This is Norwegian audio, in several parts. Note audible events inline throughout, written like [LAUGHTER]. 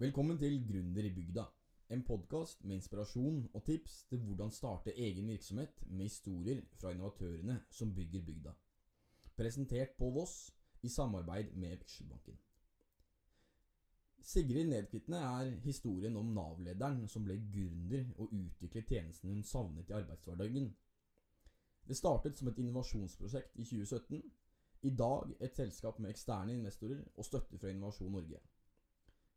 Velkommen til Gründer i bygda. En podkast med inspirasjon og tips til hvordan starte egen virksomhet med historier fra innovatørene som bygger bygda. Presentert på Voss i samarbeid med Vekselbanken. Sigrid Nedkvitne er historien om Nav-lederen som ble gründer og utviklet tjenesten hun savnet i arbeidshverdagen. Det startet som et innovasjonsprosjekt i 2017. I dag et selskap med eksterne investorer og støtte fra Innovasjon Norge.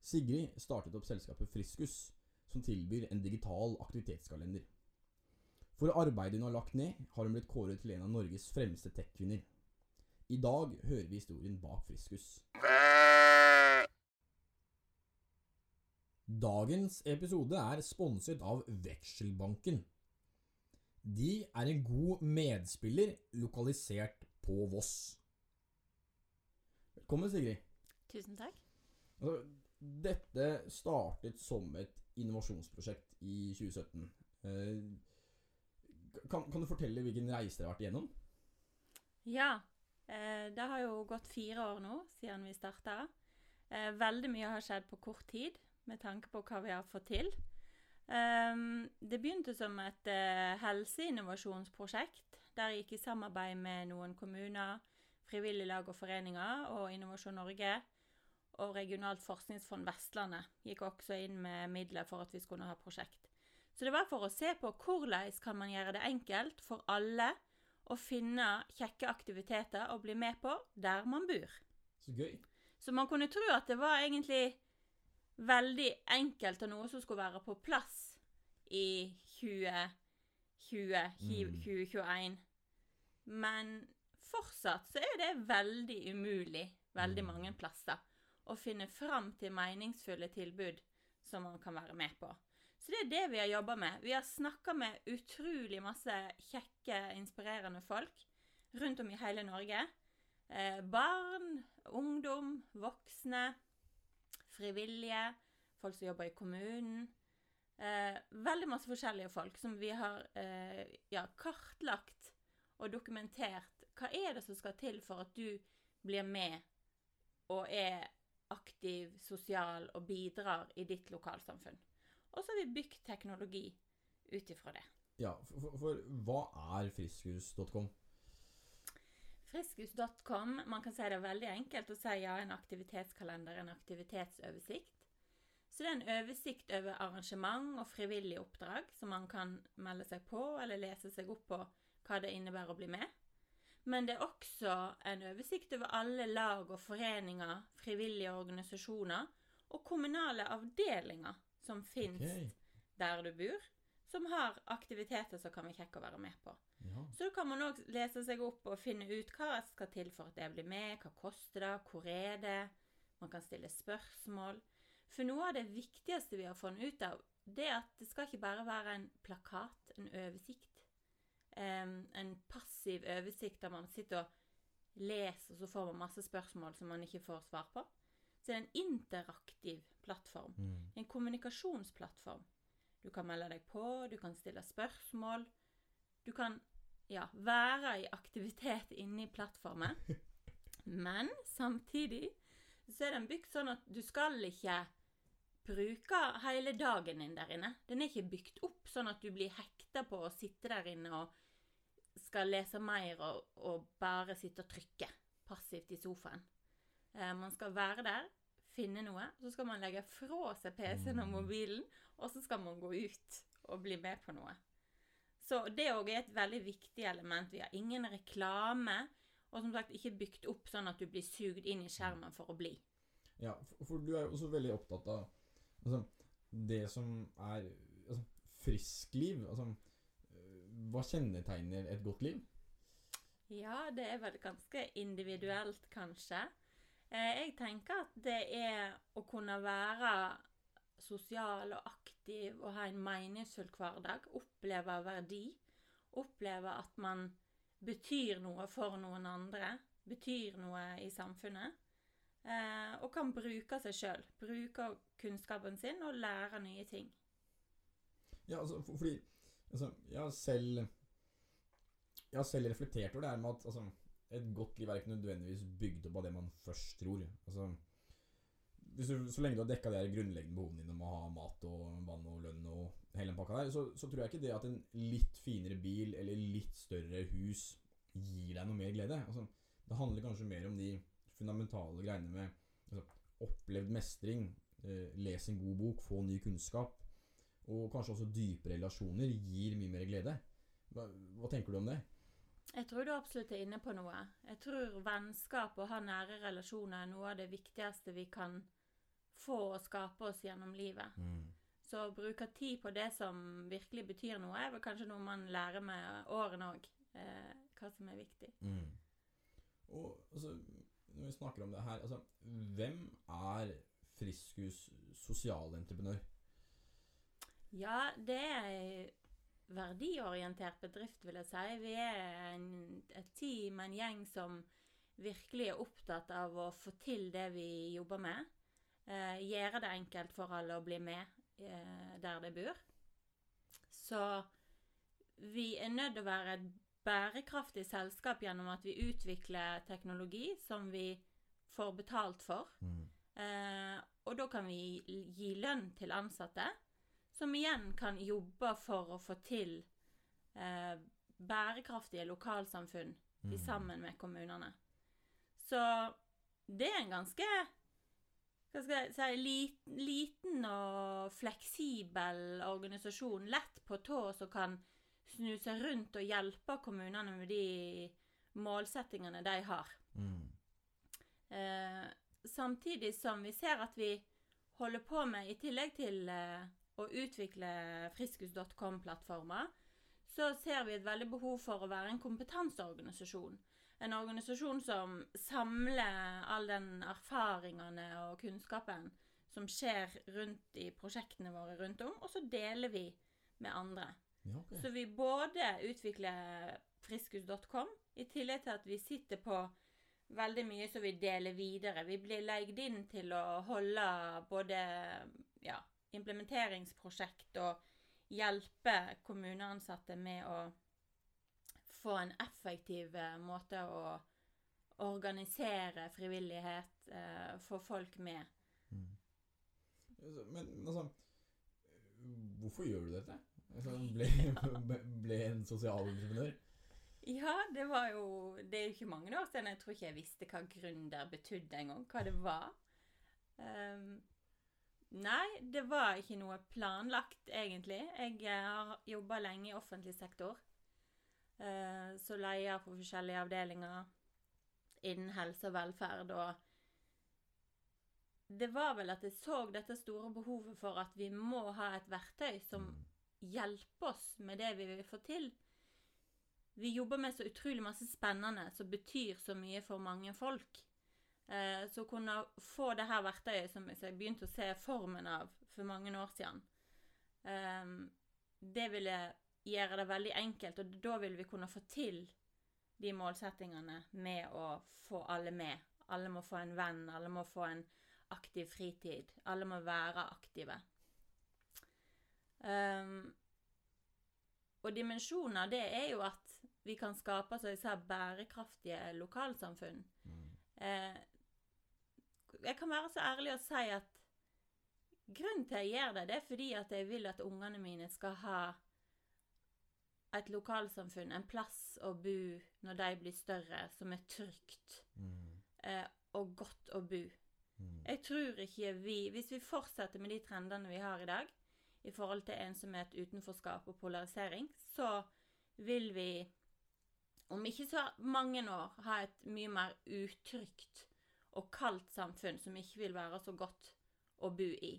Sigrid startet opp selskapet Friskus, som tilbyr en digital aktivitetskalender. For arbeidet hun har lagt ned, har hun blitt kåret til en av Norges fremste tech-kvinner. I dag hører vi historien bak Friskus. Dagens episode er sponset av Vekselbanken. De er en god medspiller lokalisert på Voss. Velkommen, Sigrid. Tusen takk. Dette startet som et innovasjonsprosjekt i 2017. Eh, kan, kan du fortelle hvilken reise dere har vært igjennom? Ja, eh, det har jo gått fire år nå siden vi starta. Eh, veldig mye har skjedd på kort tid med tanke på hva vi har fått til. Det begynte som et helseinnovasjonsprosjekt der jeg gikk i samarbeid med noen kommuner, frivillige lag og foreninger og Innovasjon Norge og Regionalt forskningsfond Vestlandet gikk også inn med midler for at vi skulle ha prosjekt. Så det var for å se på hvordan kan man gjøre det enkelt for alle å finne kjekke aktiviteter å bli med på der man bor. Så gøy. Så man kunne tro at det var egentlig veldig enkelt og noe som skulle være på plass i 2020, Mm. 2021. Men fortsatt så er det veldig umulig veldig Mm. mange plasser å finne fram til meningsfulle tilbud som man kan være med på. Så det er det vi har jobba med. Vi har snakka med utrolig masse kjekke, inspirerende folk rundt om i hele Norge. Eh, barn, ungdom, voksne, frivillige, folk som jobber i kommunen. Eh, veldig masse forskjellige folk som vi har eh, ja, kartlagt og dokumentert. Hva er det som skal til for at du blir med og er aktiv, sosial og bidrar i ditt lokalsamfunn? Og så har vi bygd teknologi ut ifra det. Ja, for, for, for hva er friskus.com? Friskus.com, man kan si det veldig enkelt å si ja, en aktivitetskalender, en aktivitetsoversikt. Så det er en oversikt over arrangement og frivillige oppdrag som man kan melde seg på eller lese seg opp på hva det innebærer å bli med. Men det er også en oversikt over alle lag og foreninger, frivillige organisasjoner og kommunale avdelinger som finnes okay. der du bor, som har aktiviteter som kan være kjekke å være med på. Ja. Så kan man òg lese seg opp og finne ut hva skal til for at jeg blir med, hva koster det, hvor er det? Man kan stille spørsmål. For noe av det viktigste vi har funnet ut av, det er at det skal ikke bare være en plakat, en oversikt. Em, en passiv oversikt der man sitter og leser, og så får man masse spørsmål som man ikke får svar på. Så det er en interaktiv plattform. Mm. En kommunikasjonsplattform. Du kan melde deg på, du kan stille spørsmål. Du kan ja, være i aktivitet inne i plattformen. [LAUGHS] Men samtidig så er den bygd sånn at du skal ikke bruke hele dagen din der inne. Den er ikke bygd opp sånn at du blir hekta på å sitte der inne og skal lese mer og, og bare sitte og trykke passivt i sofaen. Eh, man skal være der, finne noe, så skal man legge fra seg PC-en og Mm. mobilen, og så skal man gå ut og bli med på noe. Så det òg er et veldig viktig element. Vi har ingen reklame, og som sagt ikke bygd opp sånn at du blir sugd inn i skjermen for å bli. Ja, for, for du er jo også veldig opptatt av altså, det som er altså, friskliv. Altså, hva kjennetegner et godt liv? Ja, det er vel ganske individuelt, kanskje. Eh, jeg tenker at det er å kunne være sosial og aktiv og ha en meningsfull hverdag. Oppleve verdi. Oppleve at man betyr noe for noen andre. Betyr noe i samfunnet. Eh, og kan bruke seg sjøl. Bruke kunnskapen sin og lære nye ting. Ja, altså, for, fordi altså, Jeg har selv Jeg har selv reflektert over det her med at altså, et godt liv er ikke nødvendigvis bygd opp av det man først tror. Altså, du, Så lenge du har dekka de grunnleggende behovene dine om å ha mat og vann og lønn og hele den pakka der, så, så tror jeg ikke det at en litt finere bil eller litt større hus gir deg noe mer glede. Altså, det handler kanskje mer om de fundamentale greiene med altså, opplevd mestring, eh, les en god bok, få ny kunnskap, og kanskje også dype relasjoner gir mye mer glede. Hva, hva tenker du om det? Jeg tror du absolutt er inne på noe. Jeg tror vennskap og å ha nære relasjoner er noe av det viktigste vi kan få og skape oss gjennom livet. Så å bruke tid på det som virkelig betyr noe, er vel kanskje noe man lærer med årene òg. Eh, hva som er viktig. Mm. Og altså, når vi snakker om det her altså, Hvem er Friskus sosialentreprenør? Ja, det er ei verdiorientert bedrift, vil jeg si. Vi er en, et team, en gjeng som virkelig er opptatt av å få til det vi jobber med. Eh, gjøre det enkelt for alle å bli med eh, der de bor. Så vi er nødt til å være et bærekraftig selskap gjennom at vi utvikler teknologi som vi får betalt for. Eh, og da kan vi gi lønn til ansatte, som igjen kan jobbe for å få til eh, bærekraftige lokalsamfunn mm. sammen med kommunene. Så det er en ganske hva skal jeg si, liten, liten og fleksibel organisasjon, lett på tå, som kan snu seg rundt og hjelpe kommunene med de målsettingene de har. Mm. Eh, samtidig som vi ser at vi holder på med, i tillegg til eh, å utvikle friskus.com-plattformer, så ser vi et veldig behov for å være en kompetanseorganisasjon. En organisasjon som samler all den erfaringene og kunnskapen som skjer rundt i prosjektene våre rundt om, og så deler vi med andre. Ja, okay. Så vi både utvikler friskus.com, i tillegg til at vi sitter på veldig mye som vi deler videre. Vi blir leid inn til å holde både ja, implementeringsprosjekt og hjelpe kommuneansatte med å få en effektiv eh, måte å organisere frivillighet, eh, få folk med. Mm. Altså, Men altså Hvorfor gjør du dette? Altså, ble, [LAUGHS] ble en sosialentreprenør? Ja, det var jo Det er jo ikke mange år siden jeg tror ikke jeg visste hva gründer betydde engang. Hva det var. Ehm, nei, det var ikke noe planlagt, egentlig. Jeg eh, har jobba lenge i offentlig sektor. Uh, så leder på forskjellige avdelinger innen helse og velferd. Og det var vel at jeg så dette store behovet for at vi må ha et verktøy som Mm. hjelper oss med det vi vil få til. Vi jobber med så utrolig masse spennende som betyr så mye for mange folk. Eh, så å kunne få det her verktøyet som jeg begynte å se formen av for mange år siden, eh, det ville gjøre det veldig enkelt, og da vil vi kunne få til de målsettingene med å få alle med. Alle må få en venn, alle må få en aktiv fritid. Alle må være aktive. Um, og dimensjonen av det er jo at vi kan skape så jeg sa, bærekraftige lokalsamfunn. Mm. Eh, jeg kan være så ærlig å si at grunnen til jeg gjør det, det er fordi at jeg vil at ungene mine skal ha et lokalsamfunn, en plass å bo når de blir større, som er trygt Mm. eh, og godt å bo. Mm. Jeg tror ikke vi Hvis vi fortsetter med de trendene vi har i dag, i forhold til ensomhet, utenforskap og polarisering, så vil vi om ikke så mange år ha et mye mer utrygt og kaldt samfunn som ikke vil være så godt å bo i.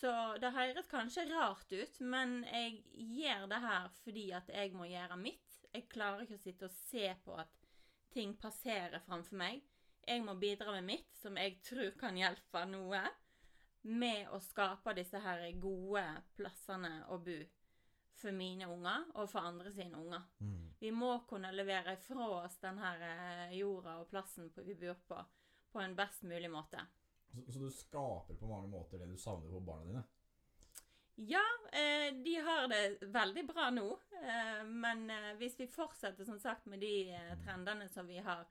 Så det høres kanskje rart ut, men jeg gjør det her fordi at jeg må gjøre mitt. Jeg klarer ikke å sitte og se på at ting passerer framfor meg. Jeg må bidra med mitt, som jeg tror kan hjelpe noe, med å skape disse her gode plassene å bo for mine unger og for andre sine unger. Mm. Vi må kunne levere fra oss den her eh, jorda og plassen vi bor på, på en best mulig måte. Så, så du skaper på mange måter det du savner på barna dine? Ja, eh, de har det veldig bra nå. Eh, men eh, hvis vi fortsetter som sagt med de eh, trendene som vi har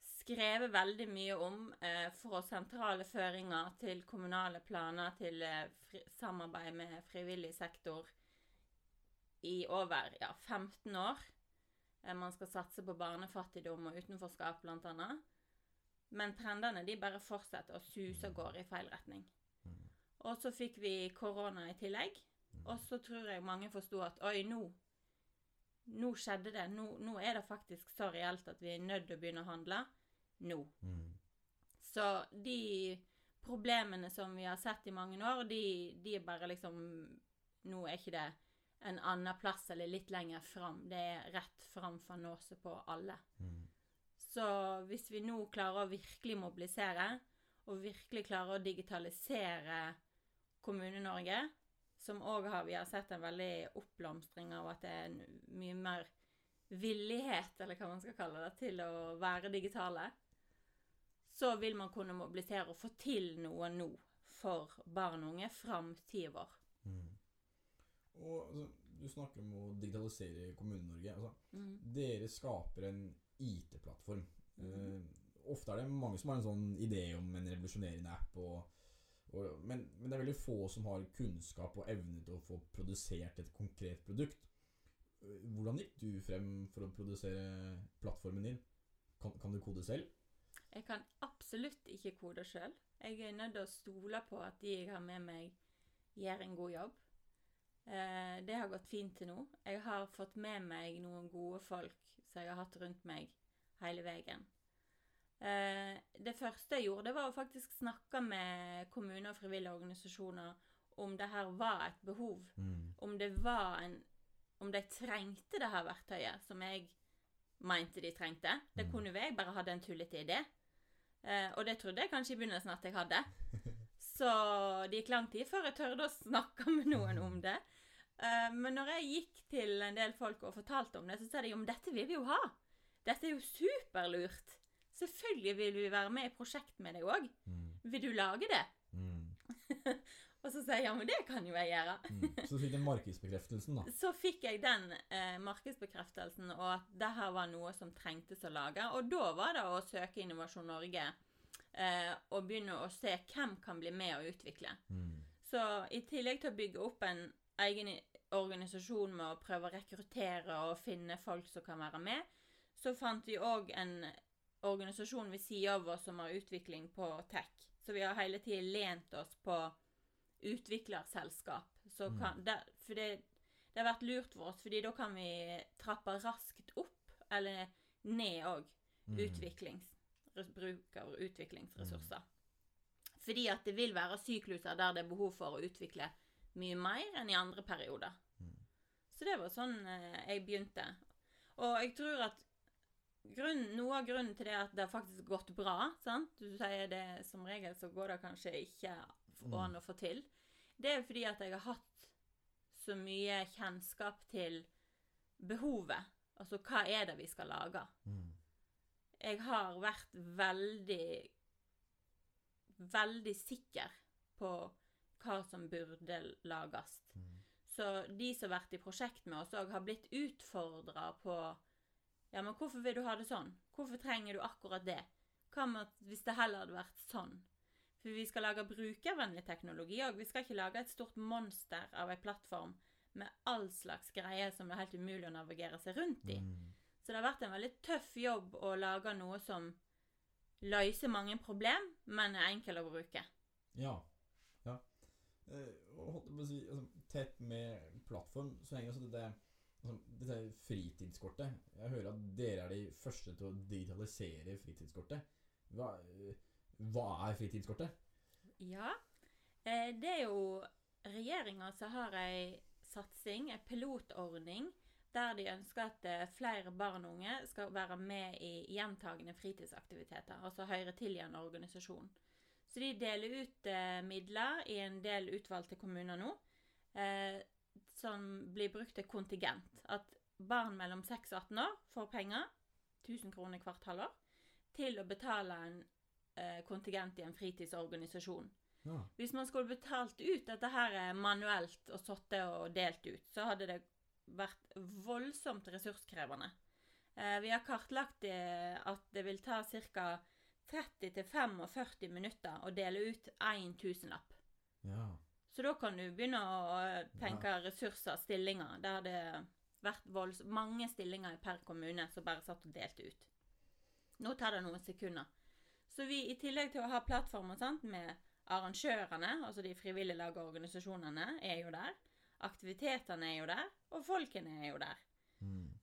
skrevet veldig mye om eh, fra sentrale føringer til kommunale planer til eh, fri, samarbeid med frivillig sektor i over ja, 15 år. Man skal satse på barnefattigdom og utenforskap, blant annet. Men trendene de bare fortsetter å suse og gårde i feil retning. Mm. Og så fikk vi korona i tillegg. Og så tror jeg mange forsto at oi, nå Nå skjedde det. Nå, nå er det faktisk så reelt at vi er nødt til å begynne å handle. Nå. Mm. Så de problemene som vi har sett i mange år, de, de er bare liksom Nå er ikke det en annen plass eller litt lenger fram. Det er rett fram for nåse på alle. Mm. Så hvis vi nå klarer å virkelig mobilisere, og virkelig klarer å digitalisere Kommune-Norge, som òg har Vi har sett en veldig oppblomstring av at det er en mye mer villighet, eller hva man skal kalle det, til å være digitale, så vil man kunne mobilisere og få til noe nå for barn og unge, framtida vår. Mm. Og altså, du snakker om å digitalisere Kommune-Norge. Altså, Mm. dere skaper en IT-plattform. Mm. Uh, ofte er det mange som har en sånn idé om en revolusjonerende app, og, og, men, men det er veldig få som har kunnskap og evne til å få produsert et konkret produkt. Eh, Hvordan gikk du frem for å produsere plattformen din? Kan, kan du kode selv? Jeg kan absolutt ikke kode sjøl. Jeg er nødt til å stole på at de jeg har med meg, gjør en god jobb. Eh, det har gått fint til nå. Jeg har fått med meg noen gode folk som jeg har hatt rundt meg hele veien. Eh, det første jeg gjorde, det var å faktisk snakke med kommuner og frivillige organisasjoner om det her var et behov. Om det var en Om de trengte det her verktøyet som jeg mente de trengte. Det Mm. kunne jo jeg bare hadde en tullete idé. Eh, og det trodde jeg kanskje i begynnelsen at jeg hadde. [LAUGHS] Så det gikk lang tid før jeg tørde å snakke med noen om det. Eh, men når jeg gikk til en del folk og fortalte om det, så sa de jo, men dette vil vi jo ha. Dette er jo superlurt. Selvfølgelig vil vi være med i prosjekt med deg òg. Mm. Vil du lage det? Mm. [LAUGHS] Og så sier jeg ja, men det kan jo jeg gjøre. Mm. Så du fikk den markedsbekreftelsen, da. [LAUGHS] Så fikk jeg den eh, markedsbekreftelsen, og at det her var noe som trengtes å lage. Og da var det å søke Innovasjon Norge eh, og begynne å se hvem kan bli med og utvikle. Mm. Så i tillegg til å bygge opp en egen organisasjon med å prøve å rekruttere og finne folk som kan være med, så fant vi òg en organisasjon ved sida av oss som har utvikling på tech. Så vi har hele tiden lent oss på utviklerselskap. Så Mm. kan, det, for det, det har vært lurt for oss, fordi da kan vi trappe raskt opp, eller ned òg, Mm. bruk av utviklingsressurser. Fordi at det vil være sykluser der det er behov for å utvikle mye mer enn i andre perioder. Mm. Så det var sånn eh, jeg begynte. Og jeg tror at grunn, noe av grunnen til det at det har faktisk gått bra, sant? Du sier det som regel så går det kanskje ikke Mm. an å få til. Det er fordi at jeg har hatt så mye kjennskap til behovet. Altså hva er det vi skal lage? Mm. jeg har vært veldig veldig sikker på hva som burde lages. Mm. Så de som har vært i prosjekt med oss òg, har blitt utfordra på Ja, men hvorfor vil du ha det sånn? Hvorfor trenger du akkurat det? Hva med hvis det heller hadde vært sånn? For vi skal lage brukervennlig teknologi òg. Vi skal ikke lage et stort monster av ei plattform med all slags greier som det er helt umulig å navigere seg rundt i. Mm. Så det har vært en veldig tøff jobb å lage noe som løser mange problem, men er enkel å bruke. Ja. ja. Eh, og holdt jeg på å si, altså, tett med plattform, så henger også dette altså, dette fritidskortet. Jeg hører at dere er de første til å digitalisere fritidskortet. Hva, eh, hva er fritidskortet? Ja, eh, det er jo regjeringa som har ei satsing, en pilotordning, der de ønsker at eh, flere barn og unge skal være med i gjentagende fritidsaktiviteter, altså høre til i en organisasjon. Så de deler ut eh, midler i en del utvalgte kommuner nå, eh, som blir brukt til kontingent. At barn mellom 6 og 18 år får penger, 1000 kroner hvert halvår, til å betale en eh, kontingent i en fritidsorganisasjon. Ja. Hvis man skulle betalt ut dette her eh, manuelt og sittet og delt ut, så hadde det vært voldsomt ressurskrevende. Eh, vi har kartlagt det, at det vil ta ca. 30-45 minutter å dele ut én tusenlapp. Ja. Så da kan du begynne å tenke tenke ressurser, stillinger. Det har vært volds mange stillinger per kommune som bare satt og delte ut. Nå tar det noen sekunder. Så vi, i tillegg til å ha plattformer sant, med arrangørene, altså de frivillige lag og organisasjonene, er jo der. Aktivitetene er jo der, og folkene er jo der.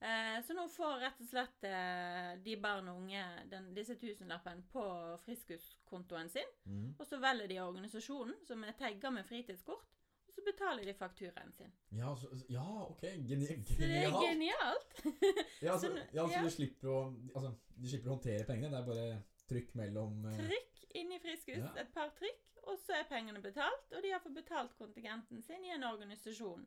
Eh, så nå får rett og slett eh, de barn og unge den, disse tusenlappene på friskuskontoen sin. Mm. Og så velger de organisasjonen som er tagga med fritidskort, og så betaler de fakturaen sin. Ja, så, ja, ok. Geni Så det er genialt. genialt. [LAUGHS] Ja, så, Så- ja, så ja. du slipper å Altså, du slipper å håndtere pengene. Det er bare trykk mellom eh, Trykk inn i Friskus, Ja. et par trykk, og så er pengene betalt, og de har fått betalt kontingenten sin i en organisasjon.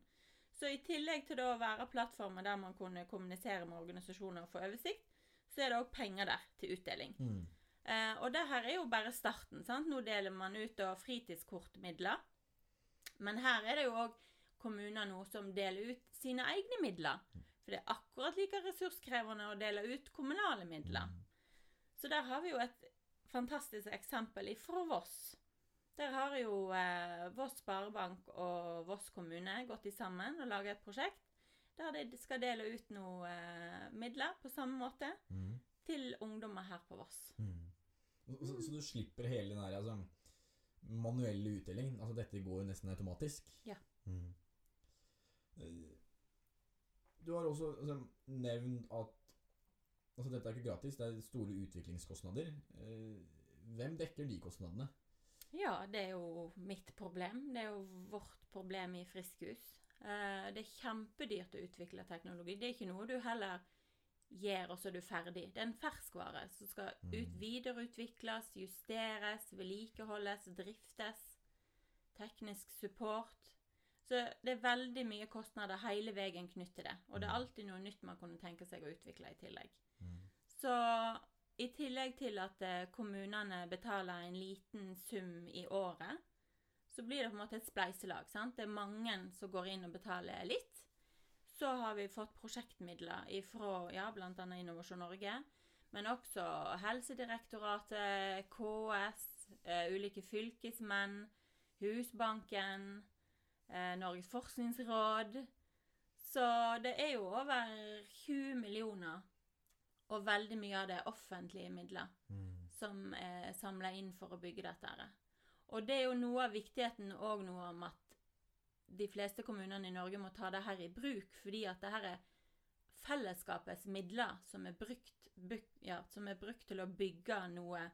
Så i tillegg til å være plattformer der man kunne kommunisere med organisasjoner og få oversikt, så er det òg penger der til utdeling. mm. Eh, og det her er jo bare starten. sant? Nå deler man ut da fritidskortmidler. Men her er det jo òg kommuner nå som deler ut sine egne midler. For det er akkurat like ressurskrevende å dele ut kommunale midler. Så der har vi jo et fantastisk eksempel ifra Voss. Der har jo eh, Voss Sparebank og Voss kommune gått i sammen og laget et prosjekt der de skal dele ut noen eh, midler på samme måte Mm. til ungdommer her på Voss. Mm. Så, så, så du slipper hele den der altså, manuelle utdelingen? Altså dette går jo nesten automatisk? Ja. Mm. Eh, Du har også altså, nevnt at altså, dette er ikke gratis, det er store utviklingskostnader. Eh, Hvem dekker de kostnadene? Ja, det er jo mitt problem. Det er jo vårt problem i Friskhus. Eh, det er kjempedyrt å utvikle teknologi. Det er ikke noe du heller gjør, og så er du ferdig. Det er en ferskvare som skal ut, Mm. videreutvikles, justeres, vedlikeholdes, driftes. Teknisk support. Så det er veldig mye kostnader hele veien knyttet til det. Og det er Mm. alltid noe nytt man kunne tenke seg å utvikle i tillegg. Mm. Så i tillegg til at eh, kommunene betaler en liten sum i året, så blir det på en måte et spleiselag. sant? Det er mange som går inn og betaler litt. Så har vi fått prosjektmidler fra ja, bl.a. Innovasjon Norge, men også Helsedirektoratet, KS, eh, ulike fylkesmenn, Husbanken, eh, Norges forskningsråd. Så det er jo over 20 millioner, og veldig mye av det er offentlige midler Mm. som er samla inn for å bygge dette. her. Og det er jo noe av viktigheten og noe om at de fleste kommunene i Norge må ta det her i bruk, fordi at det her er fellesskapets midler som er brukt, ja, som er brukt til å bygge noe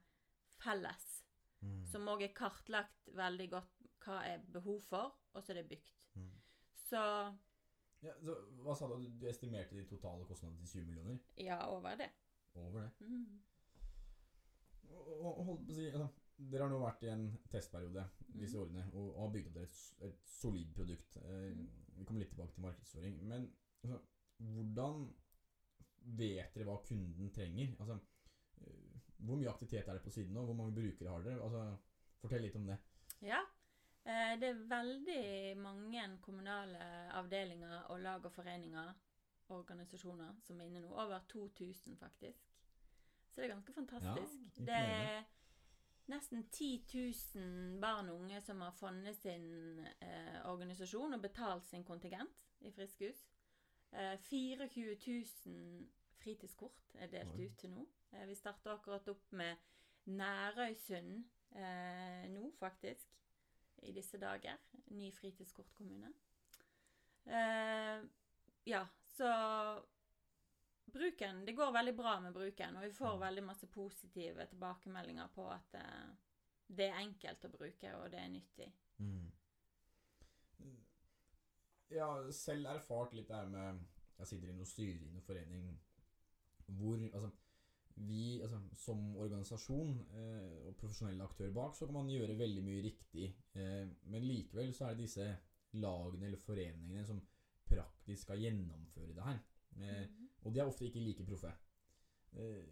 felles. Mm. Som òg er kartlagt veldig godt hva er behov for, og så er det bygd. Mm. Så Ja, så, hva sa du? Du estimerte de totale kostnadene til 20 millioner? ja, over det. Over det. Mm. Og, og, å si, altså, dere har nå vært i en testperiode disse årene og, og har bygd opp et, et solid produkt. Eh, Mm. Vi kommer litt tilbake til markedsføring. Men altså, hvordan vet dere hva kunden trenger? Altså, eh, hvor mye aktivitet er det på siden nå? Hvor mange brukere har dere? Altså, fortell litt om det. Ja. Eh, Det er veldig mange kommunale avdelinger og lag og foreninger, organisasjoner, som er inne nå. Over 2000, faktisk. Så det er ganske fantastisk. Ja, det er nesten 10 000 barn og unge som har funnet sin eh, organisasjon og betalt sin kontingent i Friskhus. Eh, 24 000 fritidskort er delt Oi. ut til nå. Eh, vi starter akkurat opp med Nærøysund eh, nå, faktisk. I disse dager. Ny fritidskortkommune. Eh, ja, så Bruken Det går veldig bra med bruken, og vi får Mm. veldig masse positive tilbakemeldinger på at eh, det er enkelt å bruke, og det er nyttig. Mm. Jeg har selv erfart litt det her med Jeg sitter i noe styre i noen forening hvor altså, vi altså, som organisasjon eh, og profesjonelle aktører bak, så kan man gjøre veldig mye riktig. Eh, men likevel så er det disse lagene eller foreningene som praktisk skal gjennomføre det her. Eh, Mhm. og de er ofte ikke like proffe. Eh,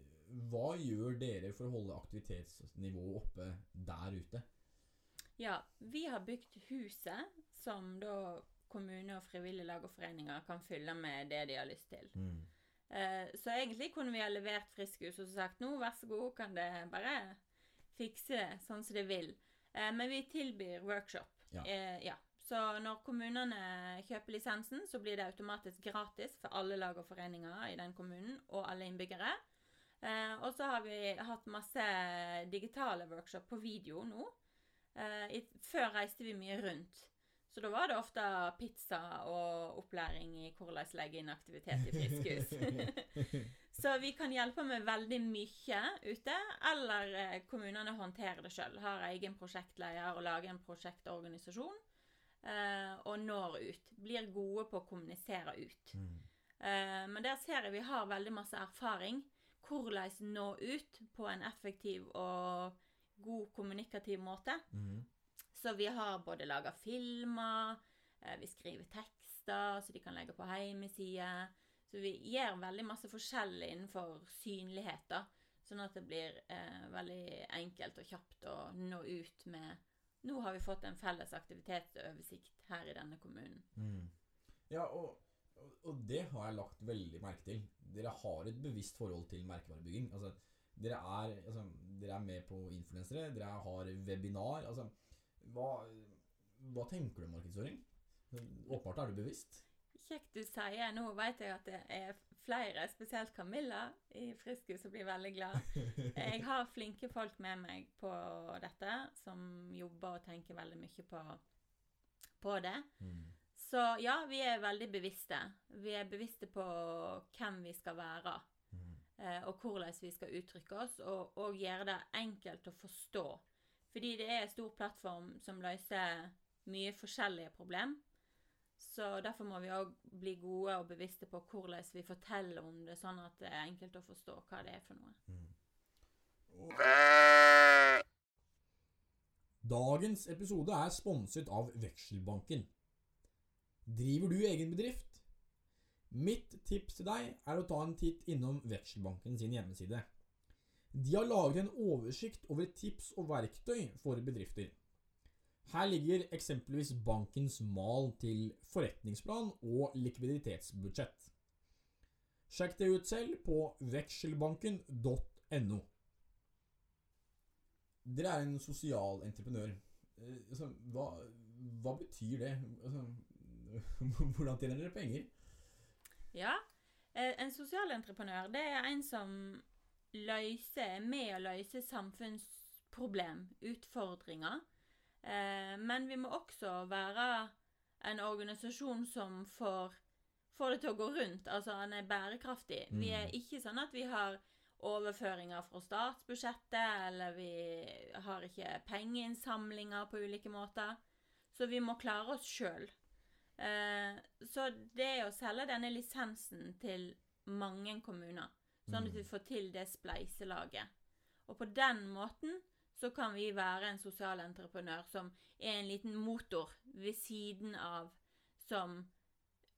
hva gjør dere for å holde aktivitetsnivået oppe der ute? Ja, vi har bygd huset som da kommune og frivillige lag og foreninger kan fylle med det de har lyst til. Eh, så egentlig kunne vi ha levert Friskus og sagt nå, vær så god, kan det bare fikse sånn som det vil. Eh, men vi tilbyr workshop. Ja. Eh, ja. Så når kommunene kjøper lisensen, så blir det automatisk gratis for alle lag og foreninger i den kommunen og alle innbyggere. Eh, og så har vi hatt masse digitale workshop på video nå. Eh, i, før reiste vi mye rundt. Så da var det ofte pizza og opplæring i hvordan legge inn aktivitet i friskhus. [LAUGHS] så vi kan hjelpe med veldig mye ute, eller eh, kommunene håndterer det sjøl. Har egen prosjektleder og lager en prosjektorganisasjon. Eh, og når ut. Blir gode på å kommunisere ut. Mm. Eh, men der ser jeg vi har veldig masse erfaring. Hvordan nå ut på en effektiv og god kommunikativ måte. Mm. Så vi har både laga filmer, eh, vi skriver tekster så de kan legge på hjemmesider. Så vi gjør veldig masse forskjellig innenfor synlighet, da. Sånn at det blir eh, veldig enkelt og kjapt å nå ut med Nå har vi fått en felles aktivitetsoversikt her i denne kommunen. Mm. Ja, og- og det har jeg lagt veldig merke til. Dere har et bevisst forhold til merkevarebygging. Altså, dere er, altså, dere er med på influensere, dere har webinar. Altså, hva, hva tenker du om markedsføring? Åpenbart er du bevisst. Kjekt du sier. Nå vet jeg at det er flere, spesielt Camilla i Friskus, som blir veldig glad. [LAUGHS] Jeg har flinke folk med meg på dette, som jobber og tenker veldig mye på, på det. Mm. Så ja, vi er veldig bevisste. Vi er bevisste på hvem vi skal være, Mm. eh, og hvordan vi skal uttrykke oss, og, og gjøre det enkelt å forstå. Fordi det er en stor plattform som løser mye forskjellige problem. Så derfor må vi òg bli gode og bevisste på hvordan vi forteller om det, sånn at det er enkelt å forstå hva det er for noe. Mm. Og- Dagens episode er sponset av Vekselbanken. Driver du egen bedrift? Mitt tips til deg er å ta en titt innom Vekselbanken sin hjemmeside. De har laget en oversikt over tips og verktøy for bedrifter. Her ligger eksempelvis bankens mal til forretningsplan og likviditetsbudsjett. Sjekk det ut selv på vekselbanken.no. Dere er en sosial entreprenør. Eh, altså, hva, hva betyr det? Altså, [LAUGHS] hvordan tjener dere penger? Ja, en en sosialentreprenør det er en som løser, er med å løse samfunnsproblem, utfordringer. Eh, men vi må også være en organisasjon som får, får det til å gå rundt. Altså han er bærekraftig. Vi er Mm. ikke sånn at vi har overføringer fra statsbudsjettet, eller vi har ikke pengeinnsamlinger på ulike måter. Så vi må klare oss sjøl. Eh, så det å selge denne lisensen til mange kommuner, sånn at vi får til det spleiselaget. Og på den måten så kan vi være en sosial entreprenør som er en liten motor ved siden av, som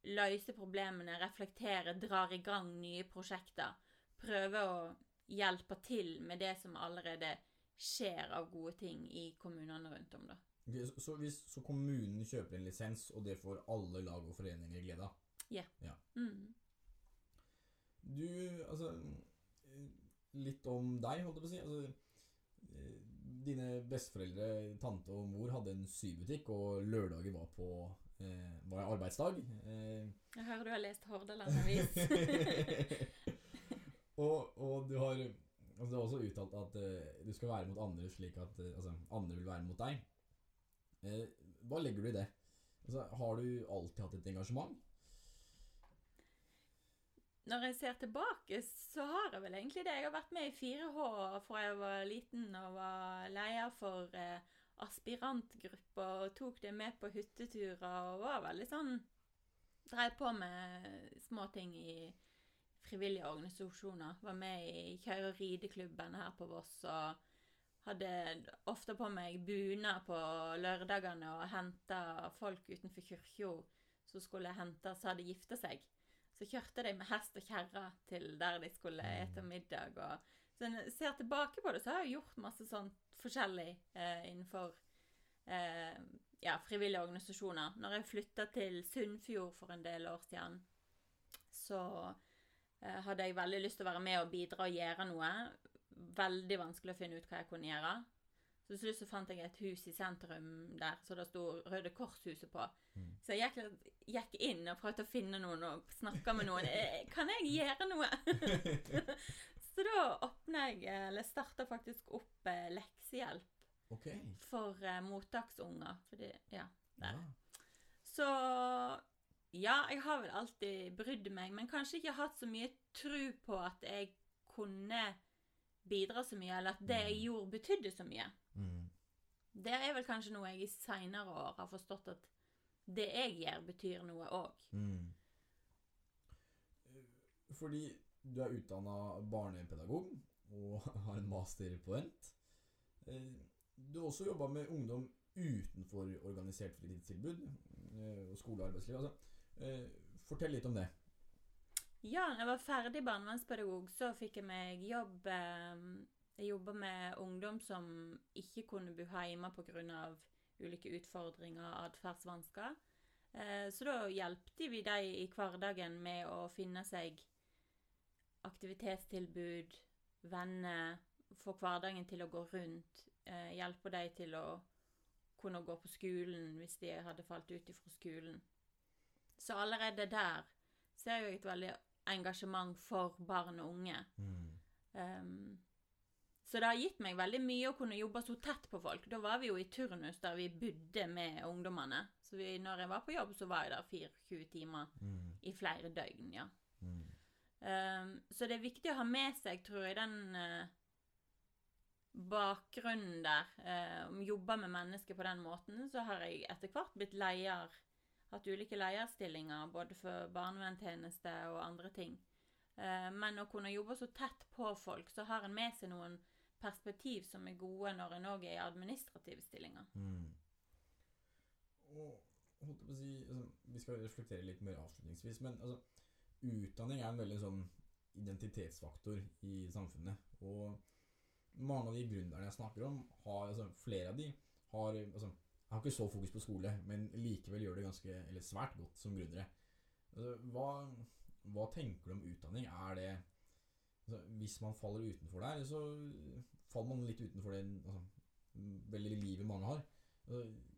løser problemene, reflekterer, drar i gang nye prosjekter. Prøver å hjelpe til med det som allerede skjer av gode ting i kommunene rundt om, da. Okay, så, hvis så kommunen kjøper en lisens, og det får alle lag og foreninger glede av Ja. Mm. Du, altså Litt om deg, holdt jeg på å si. Altså, eh, dine besteforeldre, tante og mor hadde en sybutikk, og lørdager var på eh, var arbeidsdag. Eh, Jeg hører du har lest Hordaland Avis. [LAUGHS] og, og du har altså, Du har også uttalt at eh, du skal være mot andre slik at eh, altså, andre vil være mot deg. Eh, hva legger du i det? Altså, har du alltid hatt et engasjement? Når jeg ser tilbake, så har jeg vel egentlig det. Jeg har vært med i 4H fra jeg var liten og var leder for eh, aspirantgrupper og tok det med på hytteturer og var veldig sånn Dreiv på med små ting i frivillige organisasjoner. Var med i kjøre- og rideklubben her på Voss og hadde ofte på meg bunad på lørdagene og henta folk utenfor kirka som skulle hentes, hadde gifta seg. Så kjørte de med hest og kjerre til der de skulle ete middag. Og, så når jeg ser tilbake på det, så har jeg gjort masse sånn forskjellig eh, innenfor eh, ja, frivillige organisasjoner. Når jeg flytta til Sunnfjord for en del år siden, så eh, hadde jeg veldig lyst til å være med og bidra og gjøre noe. Veldig vanskelig å finne ut hva jeg kunne gjøre. Så til slutt så fant jeg et hus i sentrum der, så det sto Røde Kors-huset på. Mm. Så jeg gikk, gikk inn og prøvde å finne noen og snakke med noen. Eh, Kan jeg gjøre noe? [LAUGHS] så da åpna jeg, eller starta faktisk opp eh, leksehjelp okay. for eh, mottaksunger. Fordi, ja, der. Ja. Så ja, jeg har vel alltid brydd meg, men kanskje ikke hatt så mye tro på at jeg kunne bidra så mye, eller at det jeg Mm. gjorde, betydde så mye. Mm. Det er vel kanskje noe jeg i seinere år har forstått at det jeg gjør, betyr noe òg. Mm. Fordi du er utdanna barnepedagog og [LAUGHS] har en master på vent. Eh, Du har også jobba med ungdom utenfor organisert fritidstilbud eh, og skole og arbeidsliv. Altså. Eh, Fortell litt om det. Ja, når jeg var ferdig barnevernspedagog, så fikk jeg meg jobb eh, Jeg jobba med ungdom som ikke kunne bo hjemme pga. Ulike utfordringer atferdsvansker. Eh, så da hjelpte vi dem i hverdagen med å finne seg aktivitetstilbud, venner, få hverdagen til å gå rundt. Eh, hjelpe dem til å kunne gå på skolen hvis de hadde falt ut ifra skolen. Så allerede der ser jeg et veldig engasjement for barn og unge. Um, så det har gitt meg veldig mye å kunne jobbe så tett på folk. Da var vi jo i turnus der vi bodde med ungdommene. Så vi, når jeg var på jobb, så var jeg der 24 timer Mm. i flere døgn, ja. Mm. Um, så det er viktig å ha med seg, tror jeg, den uh, bakgrunnen der. Uh, om jobbe med mennesker på den måten, så har jeg etter hvert blitt leder. Hatt ulike lederstillinger, både for barnevernstjeneste og andre ting. Eh, men å kunne jobbe så tett på folk, så har en med seg noen perspektiv som er gode når en òg er i administrative stillinger. Mm. Og holdt jeg på å si altså, Vi skal reflektere litt mer avslutningsvis, men altså, utdanning er en veldig sånn identitetsfaktor i samfunnet. Og mange av de gründerne jeg snakker om, har, altså, flere av de har altså, har ikke så fokus på skole, men likevel gjør det ganske, eller svært godt som gründere. Altså, hva, hva tenker du om utdanning? Er det altså, Hvis man faller utenfor der, så faller man litt utenfor det altså, veldig livet mange har.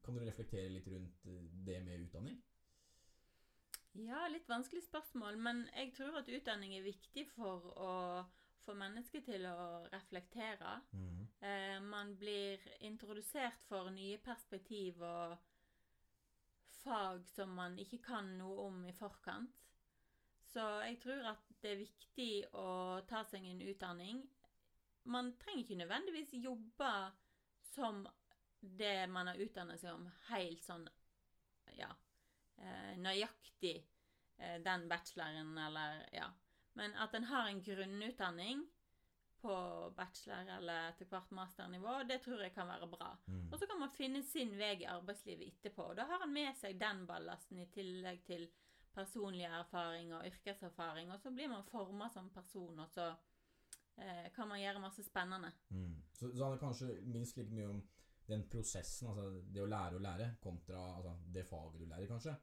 Kan du reflektere litt rundt eh, det med utdanning? Ja, litt vanskelig spørsmål, men jeg tror at utdanning er viktig for å få mennesker til å reflektere. Eh, man blir introdusert for nye perspektiv og fag som man ikke kan noe om i forkant. Så jeg tror at det er viktig å ta seg en utdanning. Man trenger ikke nødvendigvis jobbe som det man har utdannet seg om, helt sånn ja, eh, nøyaktig eh, den bacheloren, eller ja. Men at en har en grunnutdanning på bachelor eller etter hvert masternivå, det tror jeg kan være bra. Mm. Og så kan man finne sin vei i arbeidslivet etterpå. Og da har han med seg den ballasten i tillegg til personlig erfaring og yrkeserfaring, og så blir man forma som person, og så eh, kan man gjøre masse spennende. Mm. Så, så handler det kanskje minst like mye om den prosessen, altså det å lære å lære, kontra altså, det faget du lærer, kanskje.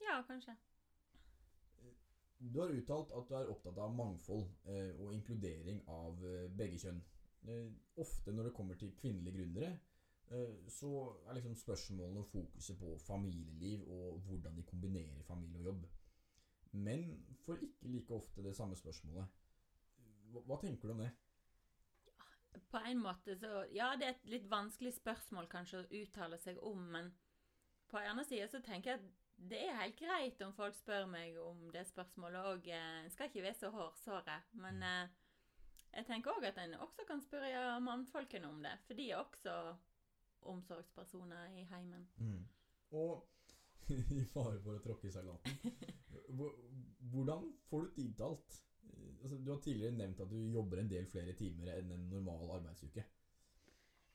Ja, kanskje. Du har uttalt at du er opptatt av mangfold eh, og inkludering av eh, begge kjønn. Eh, ofte når det kommer til kvinnelige gründere, så er liksom spørsmålene og fokuset på familieliv og hvordan de kombinerer familie og jobb. Men får ikke like ofte det samme spørsmålet. Hva, hva tenker du om det? På en måte så Ja, det er et litt vanskelig spørsmål kanskje å uttale seg om, men på en annen side så tenker jeg at det er helt greit om folk spør meg om det spørsmålet òg. En skal ikke være så hårsåre. Men eh, jeg tenker òg at en også kan spørre mannfolkene om det, for de er også omsorgspersoner i heimen. Mm. Og [LAUGHS] i fare for å tråkke i salaten [LAUGHS] Hvordan får du tid til alt? Eh, Altså, du har tidligere nevnt at du jobber en del flere timer enn en normal arbeidsuke.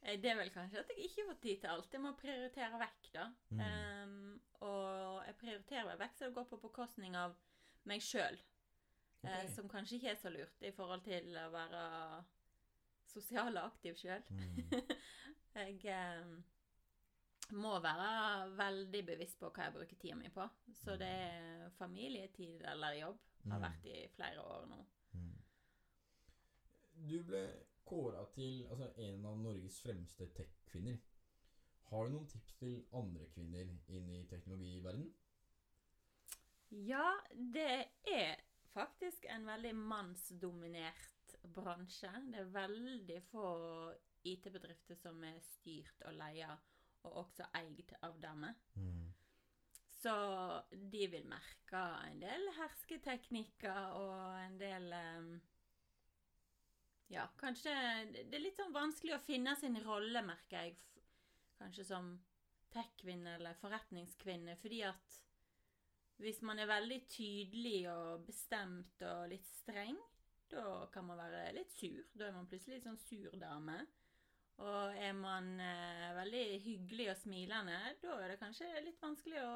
Eh, Det er vel kanskje at jeg ikke får tid til alt. Jeg må prioritere vekk, da. Mm. Um, og jeg prioriterer meg vekk så det går på bekostning av meg sjøl. Ok. som kanskje ikke er så lurt i forhold til å være sosial og aktiv sjøl. Mm. [LAUGHS] Jeg eh, må være veldig bevisst på hva jeg bruker tida mi på. Så det er familietid eller jobb. Har Mm. vært i flere år nå. Mm. Du ble kåra til altså, en av Norges fremste tech-kvinner. Har du noen tips til andre kvinner inn i teknologiverden? Ja, det er faktisk en veldig mannsdominert bransje. Det er veldig få IT-bedrifter som er styrt og leia, og også eid av damer. Så de vil merke en del hersketeknikker og en del um, Ja, kanskje Det er litt sånn vanskelig å finne sin rolle, merker jeg. Kanskje som tech-kvinne eller forretningskvinne, fordi at hvis man er veldig tydelig og bestemt og litt streng, da kan man være litt sur. Da er man plutselig litt sånn sur dame. Og er man eh, veldig hyggelig og smilende, da er det kanskje litt vanskelig å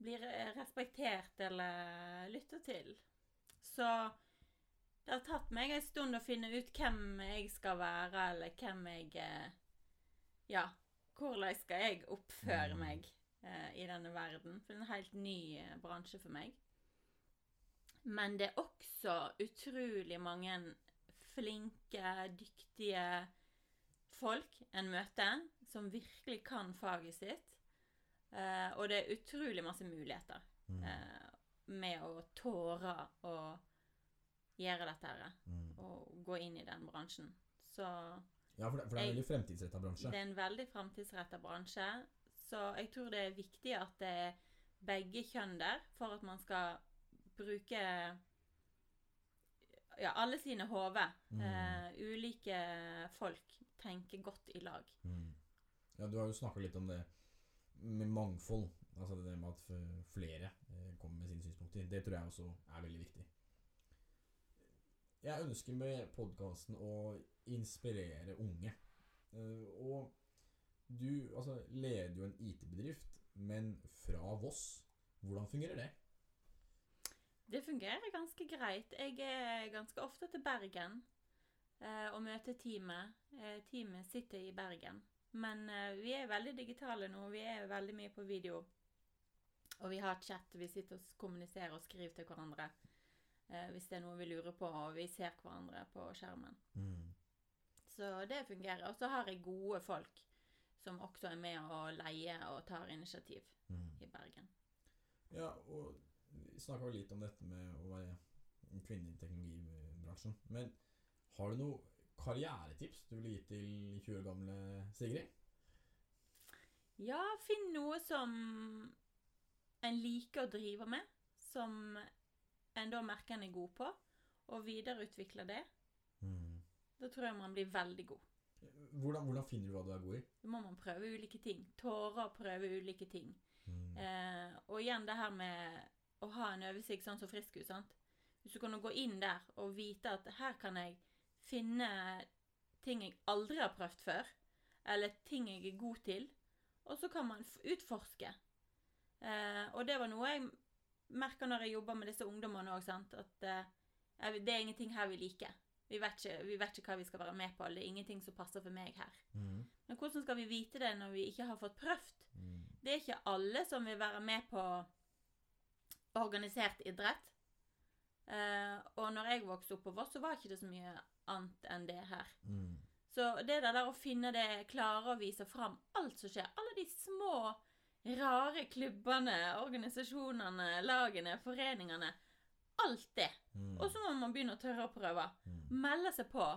bli respektert eller lytta til. Så det har tatt meg en stund å finne ut hvem jeg skal være, eller hvem jeg eh, Ja, hvordan skal jeg oppføre Mm. meg eh, i denne verden? For det er en helt ny eh, bransje for meg. Men det er også utrolig mange flinke, dyktige folk en møter, som virkelig kan faget sitt. Eh, og det er utrolig masse muligheter Mm. eh, med å tåre å gjøre dette her, Mm. og gå inn i den bransjen. Så Ja, for det, for det er en veldig fremtidsretta bransje. det er en veldig fremtidsretta bransje. Så jeg tror det er viktig at det er begge kjønn der, for at man skal bruke ja, alle sine hoder. Mm. Eh, ulike folk tenker godt i lag. Mm. Ja, du har jo snakka litt om det med mangfold. Altså det med at flere eh, kommer med sine synspunkter. Det tror jeg også er veldig viktig. Jeg ønsker med podkasten å inspirere unge. Eh, og du altså, leder jo en IT-bedrift, men fra Voss. Hvordan fungerer det? Det fungerer ganske greit. Jeg er ganske ofte til Bergen og møter teamet. Eh, teamet sitter i Bergen. Men eh, vi er veldig digitale nå. Vi er veldig mye på video. Og vi har chat. Vi sitter og kommuniserer og skriver til hverandre eh, hvis det er noe vi lurer på, og vi ser hverandre på skjermen. Så det fungerer. Og så har jeg gode folk som også er med og leier og tar initiativ Mm. i Bergen. Ja, og vi snakka litt om dette med å være kvinne i teknologibransjen. Men har du noe karrieretips du ville gitt til 20 år gamle Sigrid? Ja, finn noe som en liker å drive med, som en da merker en er god på, og videreutvikle det. Da tror jeg man blir veldig god. Hvordan, hvordan finner du hva du er god i? Da må man prøve ulike ting. Tåre å prøve ulike ting. Eh, og igjen det her med å ha en oversikt sånn som Friskus. sant? Hvis du kan gå inn der og vite at her kan jeg finne ting jeg aldri har prøvd før, eller ting jeg er god til, og så kan man utforske. Eh, og det var noe jeg merka når jeg jobba med disse ungdommene òg, at eh, det er ingenting her vi liker. Vi vet, ikke, vi vet ikke hva vi skal være med på, det er ingenting som passer for meg her. Mm. Men hvordan skal vi vite det når vi ikke har fått prøvd? Det er ikke alle som vil være med på organisert idrett. Eh, og når jeg vokste opp på Voss, så var ikke det så mye annet enn det her. Mm. Så det der å finne det, klare å vise fram alt som skjer, alle de små, rare klubbene, organisasjonene, lagene, foreningene, alt det. Mm. Og så må man begynne å tørre å prøve. Mm. Melde seg på.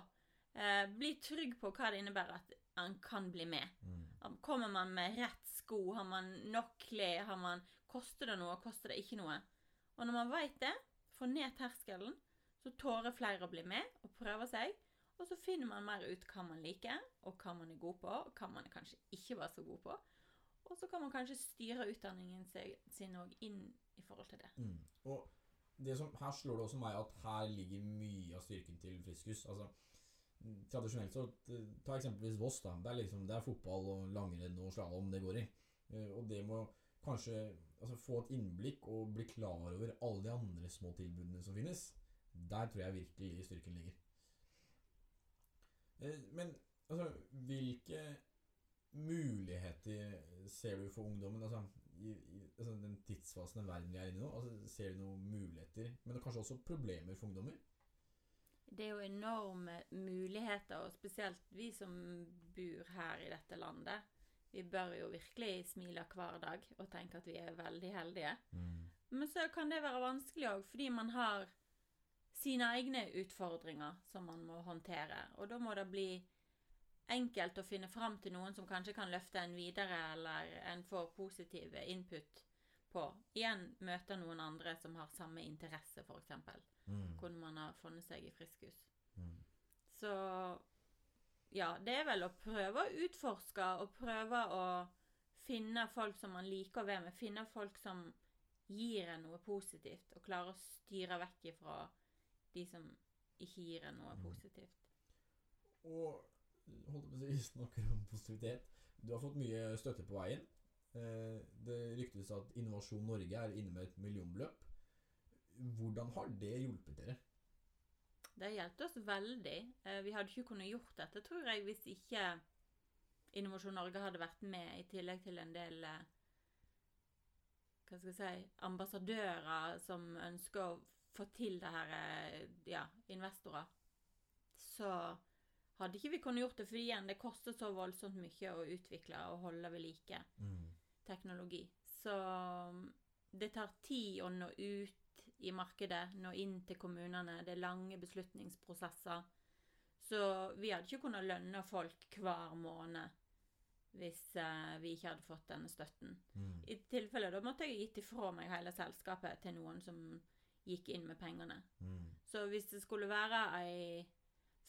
Eh, bli trygg på hva det innebærer at man kan bli med. Mm. Kommer man med rett sko? Har man nok klær? Har man, koster det noe? Koster det ikke noe? Og når man veit det, får ned terskelen, så tårer flere å bli med og prøve seg. Og så finner man mer ut hva man liker, og hva man er god på, og hva man kanskje ikke var så god på. Og så kan man kanskje styre utdanningen sin òg inn i forhold til det. Mm. Og det som, her slår det også meg at her ligger mye av styrken til Friskus. Altså, tradisjonelt så Ta eksempelvis Voss. da Det er liksom Det er fotball og langrenn og slalåm det går i. Eh, Og det må kanskje altså, få et innblikk og bli klar over alle de andre små tilbudene som finnes. Der tror jeg virkelig styrken ligger. Eh, Men altså, hvilke muligheter ser du for ungdommen? Altså, i, i altså, den tidsfasen den verden vi er inne i nå, altså, ser du noen muligheter, men kanskje også problemer for ungdommer? Det er jo enorme muligheter, og spesielt vi som bor her i dette landet. Vi bør jo virkelig smile hver dag og tenke at vi er veldig heldige. Men så kan det være vanskelig òg, fordi man har sine egne utfordringer som man må håndtere. Og da må det bli enkelt å finne fram til noen som kanskje kan løfte en videre, eller en får positive input på. Igjen møte noen andre som har samme interesse, f.eks. Mm. Hvordan man har funnet seg i friskus. Mm. Så ja, det er vel å prøve å utforske og prøve å finne folk som man liker å være med. Finne folk som gir en noe positivt, og klare å styre vekk ifra de som ikke gir deg noe Mm. positivt. Og holdt på å si, [LAUGHS] snakker om positivitet. Du har fått mye støtte på veien. Eh, Det ryktes at Innovasjon Norge er inne med et millionbeløp. Hvordan har det hjulpet dere? Det har hjulpet oss veldig. Eh, Vi hadde ikke kunnet gjort dette, tror jeg, hvis ikke Innovasjon Norge hadde vært med, i tillegg til en del eh, hva skal jeg si, ambassadører som ønsker å få til det her, eh, ja, investorer. Så hadde ikke vi kunnet gjort det, for igjen, det koster så voldsomt mye å utvikle og holde ved like teknologi. Så mm, det tar tid å nå ut i markedet, nå inn til kommunene. Det er lange beslutningsprosesser. Så vi hadde ikke kunnet lønne folk hver måned hvis uh, vi ikke hadde fått denne støtten. Mm. I tilfelle da måtte jeg gitt ifra meg hele selskapet til noen som gikk inn med pengene. Mm. Så hvis det skulle være ei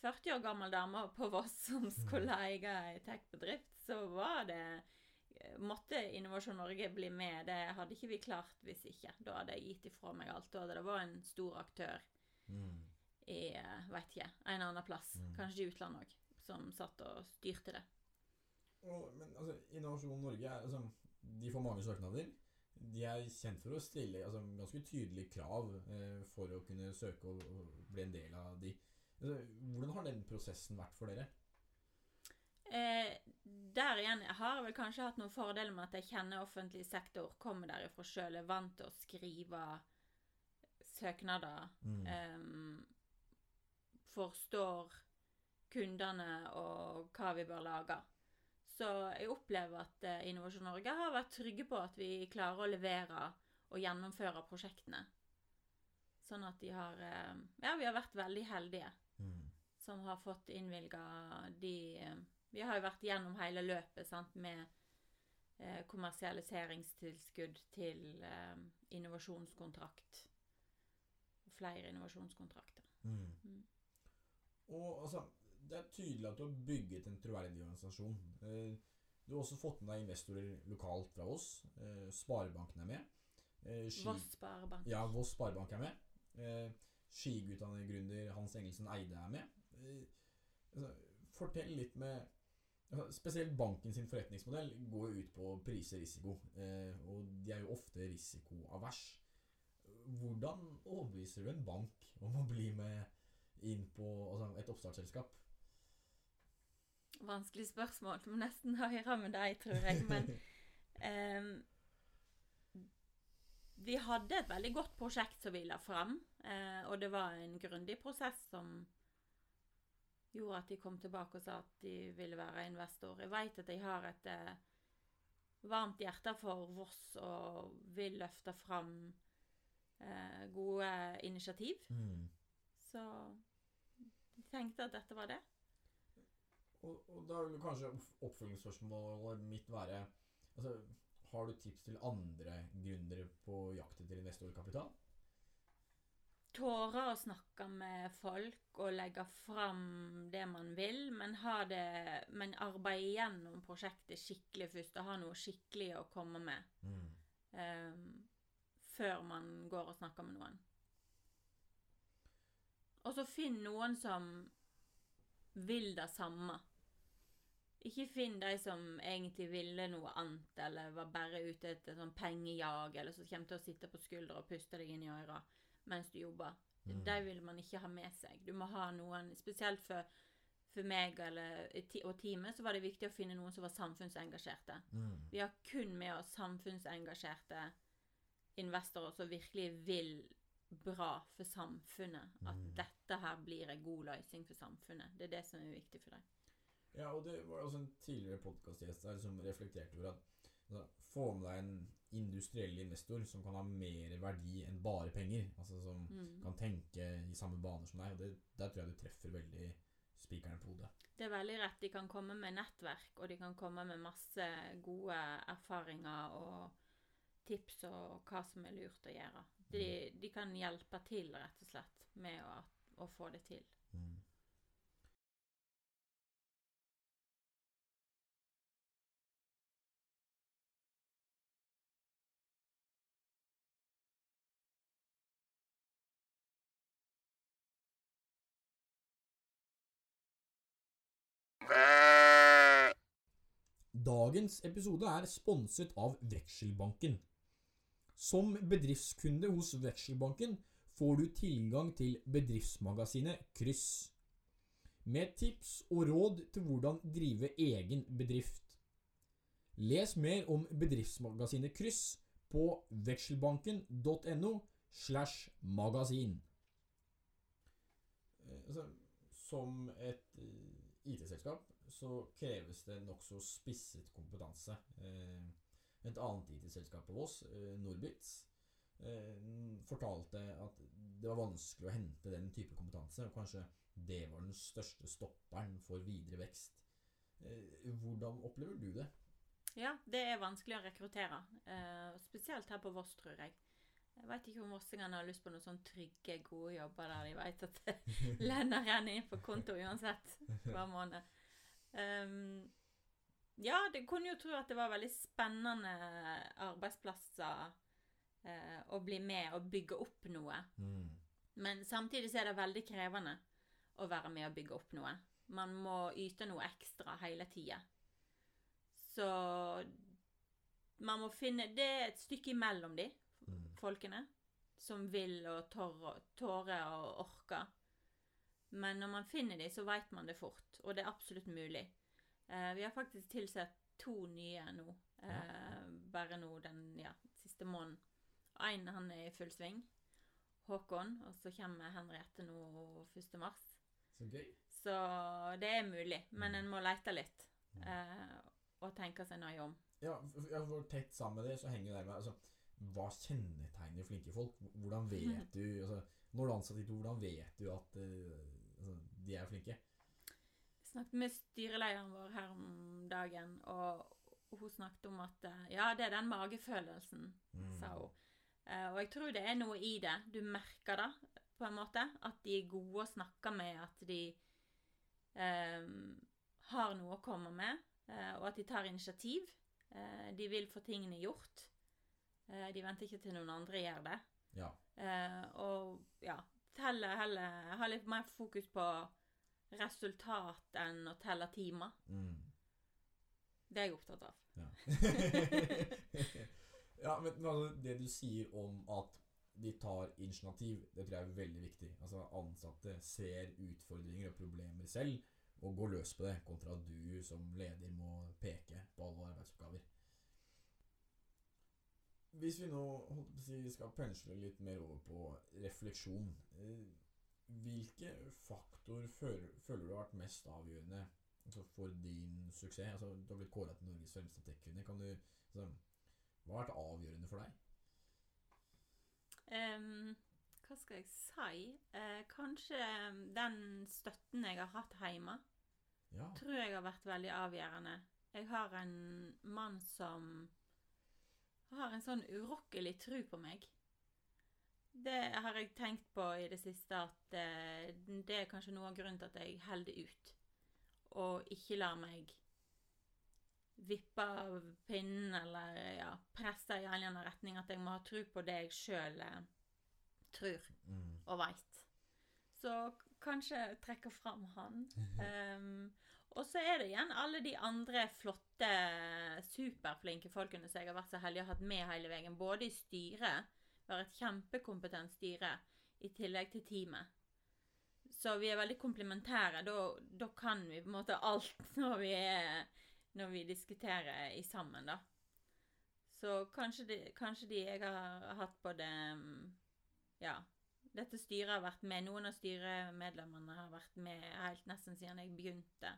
40 år gammel dame på Voss som skulle eie ei tech-bedrift, så var det Måtte Innovasjon Norge bli med. Det hadde ikke vi klart hvis ikke. Da hadde jeg gitt ifra meg alt. Da hadde det var en stor aktør Mm. i eh, vet ikke, en annen plass, Mm. kanskje i utlandet òg, som satt og styrte det. Og, men altså, Innovasjon Norge er, altså, de får mange søknader. De er kjent for å stille altså, ganske tydelige krav eh, for å kunne søke og, og bli en del av de. Altså, hvordan har den prosessen vært for dere? Eh, der igjen jeg har jeg vel kanskje hatt noen fordeler med at jeg kjenner offentlig sektor, kommer derifra sjøl, er vant til å skrive søknader. Mm. Eh, forstår kundene og hva vi bør lage. Så jeg opplever at eh, Innovasjon Norge har vært trygge på at vi klarer å levere og gjennomføre prosjektene. Sånn at de har eh, Ja, vi har vært veldig heldige Mm. som har fått innvilga de eh, Vi har jo vært gjennom hele løpet sant, med eh, kommersialiseringstilskudd til eh, innovasjonskontrakt. Flere innovasjonskontrakter. Mm. Mm. Og altså, det er tydelig at du har bygget en troverdig organisasjon. Eh, du har også fått med deg investorer lokalt fra oss. Eh, Sparebanken er med. Eh, Ski- Voss Sparebank. Ja, Voss Sparebank er med. Skigutdannergründer Hans Engelsen Eide er med. Altså, fortell litt med Spesielt banken sin forretningsmodell går ut på å prise risiko. Og de er jo ofte risikoavers. Hvordan overbeviser du en bank om å bli med inn på altså, et oppstartsselskap? Vanskelig spørsmål. Må nesten høre med deg, tror jeg. Men um, [LAUGHS] vi hadde et veldig godt prosjekt som vi la fram. Uh, og det var en grundig prosess som gjorde at de kom tilbake og sa at de ville være investor. Jeg vet at jeg har et uh, varmt hjerte for Voss og vil løfte fram uh, gode initiativ. Mm. Så jeg tenkte at dette var det. Og, og da vil kanskje opp- oppfølgingsspørsmålet mitt være altså, Har du tips til andre gründere på jakt etter investorkapital? Tåre å snakke med folk og legge fram det man vil, men, ha det, men arbeide gjennom prosjektet skikkelig først. Og ha noe skikkelig å komme med Mm. Um, før man går og snakker med noen. Og så finn noen som vil det samme. Ikke finn de som egentlig ville noe annet, eller var bare ute etter sånn pengejag, eller som kommer til å sitte på skuldra og puste deg inn i øra mens du jobber. Mm. De vil man ikke ha med seg. Du må ha noen, spesielt for for meg eller, og teamet så var det viktig å finne noen som var samfunnsengasjerte. Mm. Vi har kun med oss samfunnsengasjerte investorer som virkelig vil bra for samfunnet. At Mm. dette her blir en god løsning for samfunnet. Det er det som er viktig for dem. Ja, og det var også en tidligere podkastgjest der som reflekterte over at altså, få med deg en industriell investor som kan ha mer verdi enn bare penger. Altså som Mm. kan tenke i samme baner som deg. Og det, der tror jeg du treffer veldig spikeren på hodet. Det er veldig rett. De kan komme med nettverk, og de kan komme med masse gode erfaringer og tips og hva som er lurt å gjøre. De, de kan hjelpe til, rett og slett, med å, å få det til. Dagens episode er sponset av Vekselbanken. Som bedriftskunde hos Vekselbanken får du tilgang til bedriftsmagasinet Kryss. Med tips og råd til hvordan drive egen bedrift. Les mer om bedriftsmagasinet Kryss på vekselbanken.no slash magasin. Eh, Altså, som et eh, IT-selskap så kreves det nokså spisset kompetanse. Eh, Et annet IT-selskap på Voss, eh, Norbitz, eh, fortalte at det var vanskelig å hente den type kompetanse, og kanskje det var den største stopperen for videre vekst. Hvordan opplever du det? Ja, det er vanskelig å rekruttere. spesielt her på Voss, tror jeg. Jeg vet ikke om vossingene har lyst på noen sånn trygge, gode jobber der de vet at [LAUGHS] lønna renner inn på konto uansett hver måned. Ehm, ja, det kunne jo tro at det var veldig spennende arbeidsplasser uh, å bli med og bygge opp noe. Mm. Men samtidig så er det veldig krevende å være med og bygge opp noe. Man må yte noe ekstra hele tida. Så man må finne Det er et stykke imellom de Mm. folkene som vil og tåre, tåre og orke. Men når man finner de, så vet man det fort, og det er absolutt mulig. Eh, vi har faktisk tilsatt to nye nå, eh, bare nå den ja, siste måneden. Én han er i full sving, Håkon, og så kommer Henriette nå 1. mars. Så gøy. Så det er mulig, men Mm. en må lete litt. Mm. Eh, og tenke seg nøye om. Ja, for, tett sammen med det så henger det med altså, Hva kjennetegner flinke folk? Hvordan vet [LAUGHS] du altså, Når du ansatte hvordan vet du at eh, altså, de er flinke? Jeg snakket med styrelederen vår her om dagen, og hun snakket om at eh, ja, det er den magefølelsen, Mm. sa hun. Eh, og jeg tror det er noe i det. Du merker det, på en måte. At de er gode å snakke med, at de eh, har noe å komme med, eh, og at de tar initiativ. De vil få tingene gjort. De venter ikke til noen andre gjør det. Ja. Og ja, telle heller Ha litt mer fokus på resultat enn å telle timer. Mm. Det er jeg opptatt av. Ja. [LAUGHS] ja, men, men altså, det du sier om at de tar initiativ, det tror jeg er veldig viktig. Altså Ansatte ser utfordringer og problemer selv og går løs på det, kontra du som leder må peke på alle arbeidsoppgaver. Hvis vi nå si, skal pensle litt mer over på refleksjon eh, Hvilke faktor føler, føler du har vært mest avgjørende altså for din suksess? Altså, du har blitt kåra til Norges fremste tech-kvinne. Altså, Hva har vært avgjørende for deg? Um, hva skal jeg si? Uh, kanskje den støtten jeg har hatt hjemme, Ja. tror jeg har vært veldig avgjørende. Jeg har en mann som har en sånn urokkelig tro på meg. Det har jeg tenkt på i det siste, at eh, det er kanskje noe av grunnen til at jeg holder ut. Og ikke lar meg vippe av pinnen eller ja, presse i en eller annen retning. At jeg må ha tro på det jeg sjøl eh, tror Mm. og veit. Så kanskje trekke fram han. [LAUGHS] Ehm, og så er det igjen alle de andre flotte, superflinke folkene som jeg har vært så heldig å ha hatt med hele veien. Både i styret, vi har et kjempekompetent styre, i tillegg til teamet. Så vi er veldig komplementære. Da, da kan vi på en måte alt [LAUGHS] når vi, er, når vi diskuterer i sammen, da. Så kanskje de, kanskje de jeg har hatt både mm, Ja. Dette styret har vært med. Noen av styremedlemmene har vært med helt nesten siden jeg begynte.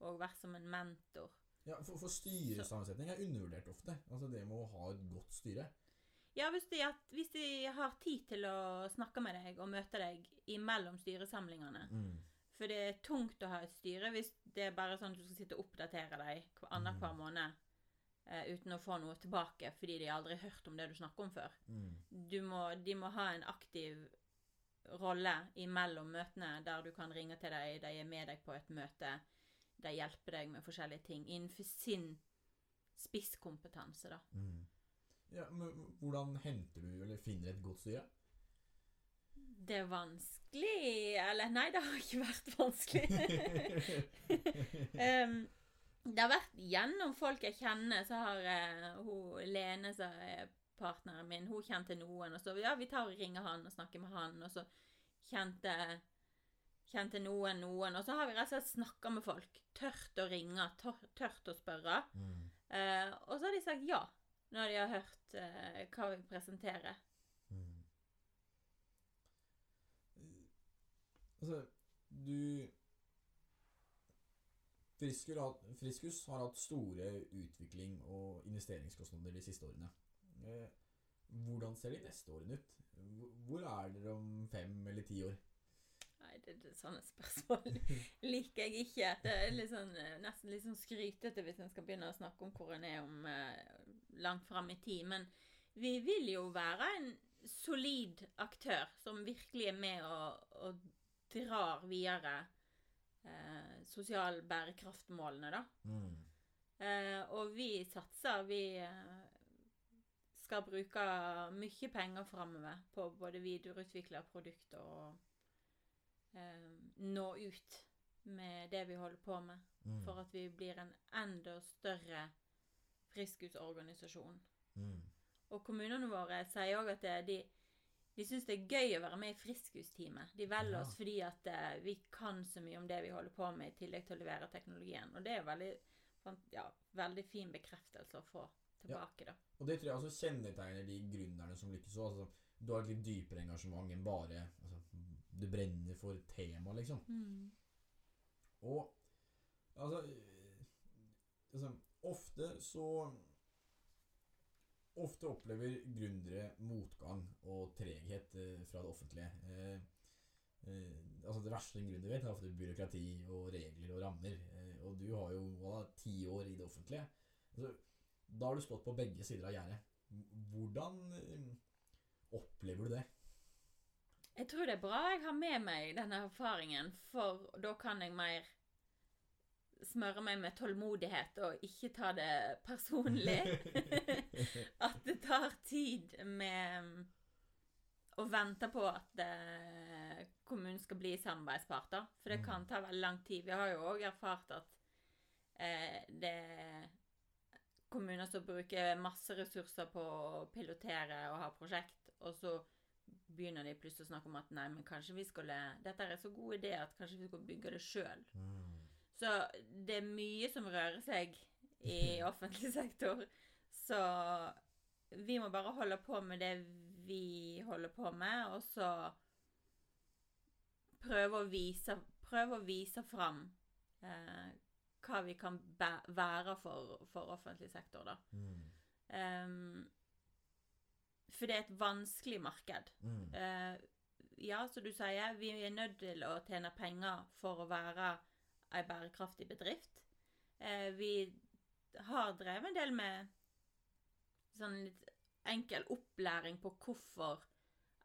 Og vært som en mentor. Ja, for, for styresammensetning er undervurdert ofte. Altså det med å ha et godt styre. Ja, hvis de, hvis de har tid til å snakke med deg og møte deg imellom styresamlingene. For det er tungt å ha et styre hvis det er bare sånn at du skal sitte og oppdatere deg hver- annenhver Mm. måned uh, uten å få noe tilbake fordi de aldri har hørt om det du snakker om før. Mm. Du må, de må ha en aktiv rolle imellom møtene der du kan ringe til deg, de er med deg på et møte, de hjelper deg med forskjellige ting innenfor sin spisskompetanse, da. Mm. Ja, men hvordan henter du eller finner et godt styre? Det er vanskelig Eller nei, det har ikke vært vanskelig. [LAUGHS] um, det har vært gjennom folk jeg kjenner, så har uh, hun Lene, som er partneren min, hun kjente noen, og så ja, vi tar og ringer han og snakker med han, og så kjente Kjente noen noen, og så har vi rett og slett snakka med folk. Tørt å ringe, tør, tørt å spørre. Mm. Eh, og så har de sagt ja, når de har hørt eh, hva vi presenterer. Mm. Altså, du Friskus har, Friskus har hatt store utvikling og investeringskostnader de siste årene. Eh, hvordan ser de neste årene ut? Hvor er dere om fem eller ti år? Nei, det, det, sånne spørsmål [LAUGHS] liker jeg ikke. Det er litt sånn, eh, nesten litt sånn skrytete hvis en skal begynne å snakke om hvor en er om eh, langt fram i tid. Men vi vil jo være en solid aktør som virkelig er med og, og drar videre eh, sosial bærekraftmålene, da. Mm. Eh, og vi satser. Vi eh, skal bruke mye penger framover på både videreutvikle produkter og nå ut med det vi holder på med, Mm. for at vi blir en enda større friskusorganisasjon. Mm. Og kommunene våre sier òg at de, de syns det er gøy å være med i Friskusteamet. De velger Ja. oss fordi at eh, vi kan så mye om det vi holder på med, i tillegg til å levere teknologien. Og det er veldig, ja, veldig fin bekreftelse å få tilbake, da. Og det tror jeg også kjennetegner de gründerne som lykkes òg. Altså, du har et litt dypere engasjement enn bare Du brenner for temaet, liksom. Og altså, altså Ofte så Ofte opplever gründere motgang og treghet eh, fra det offentlige. Eh, eh, altså Det verste en gründer vet, er ofte byråkrati og regler og rammer. Eh, og du har jo hva, ti år i det offentlige. Altså, da har du stått på begge sider av gjerdet. Hvordan opplever du det? Jeg tror det er bra jeg har med meg denne erfaringen, for da kan jeg mer smøre meg med tålmodighet og ikke ta det personlig. [LAUGHS] at det tar tid med mm, å vente på at eh, kommunen skal bli samarbeidsparter. For det kan ta veldig lang tid. Vi har jo òg erfart at eh, det er kommuner som bruker masse ressurser på å pilotere og ha prosjekt, og så begynner de plutselig å snakke om at nei, men kanskje vi skulle Dette er en så god idé at kanskje vi skulle bygge det sjøl. Mm. Så det er mye som rører seg i [LAUGHS] offentlig sektor. Så vi må bare holde på med det vi holder på med, og så prøve å vise, prøve å vise fram eh, hva vi kan være for, for offentlig sektor, da. Mm. Ehm, for det er et vanskelig marked. Mm. Uh, ja, som du sier, vi er nødt til å tjene penger for å være ei bærekraftig bedrift. Uh, vi har drevet en del med sånn litt enkel opplæring på hvorfor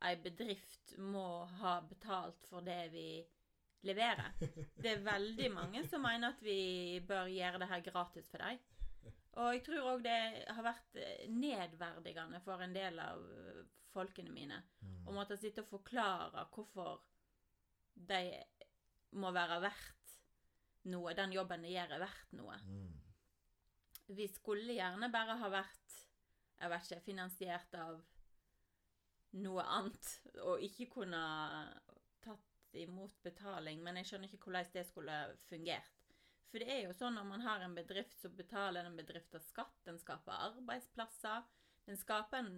ei bedrift må ha betalt for det vi leverer. [LAUGHS] Det er veldig mange som mener at vi bør gjøre det her gratis for dem. Og jeg tror òg det har vært eh, nedverdigende for en del av eh, folkene mine Mm. å måtte sitte og forklare hvorfor de må være verdt noe. Den jobben de gjør, er verdt noe. Mm. Vi skulle gjerne bare ha vært jeg vet ikke, finansiert av noe annet, og ikke kunne tatt imot betaling, men jeg skjønner ikke hvordan det skulle fungert. For det er jo sånn når man har en bedrift, så betaler den bedriften skatt, den skaper arbeidsplasser. Den skaper en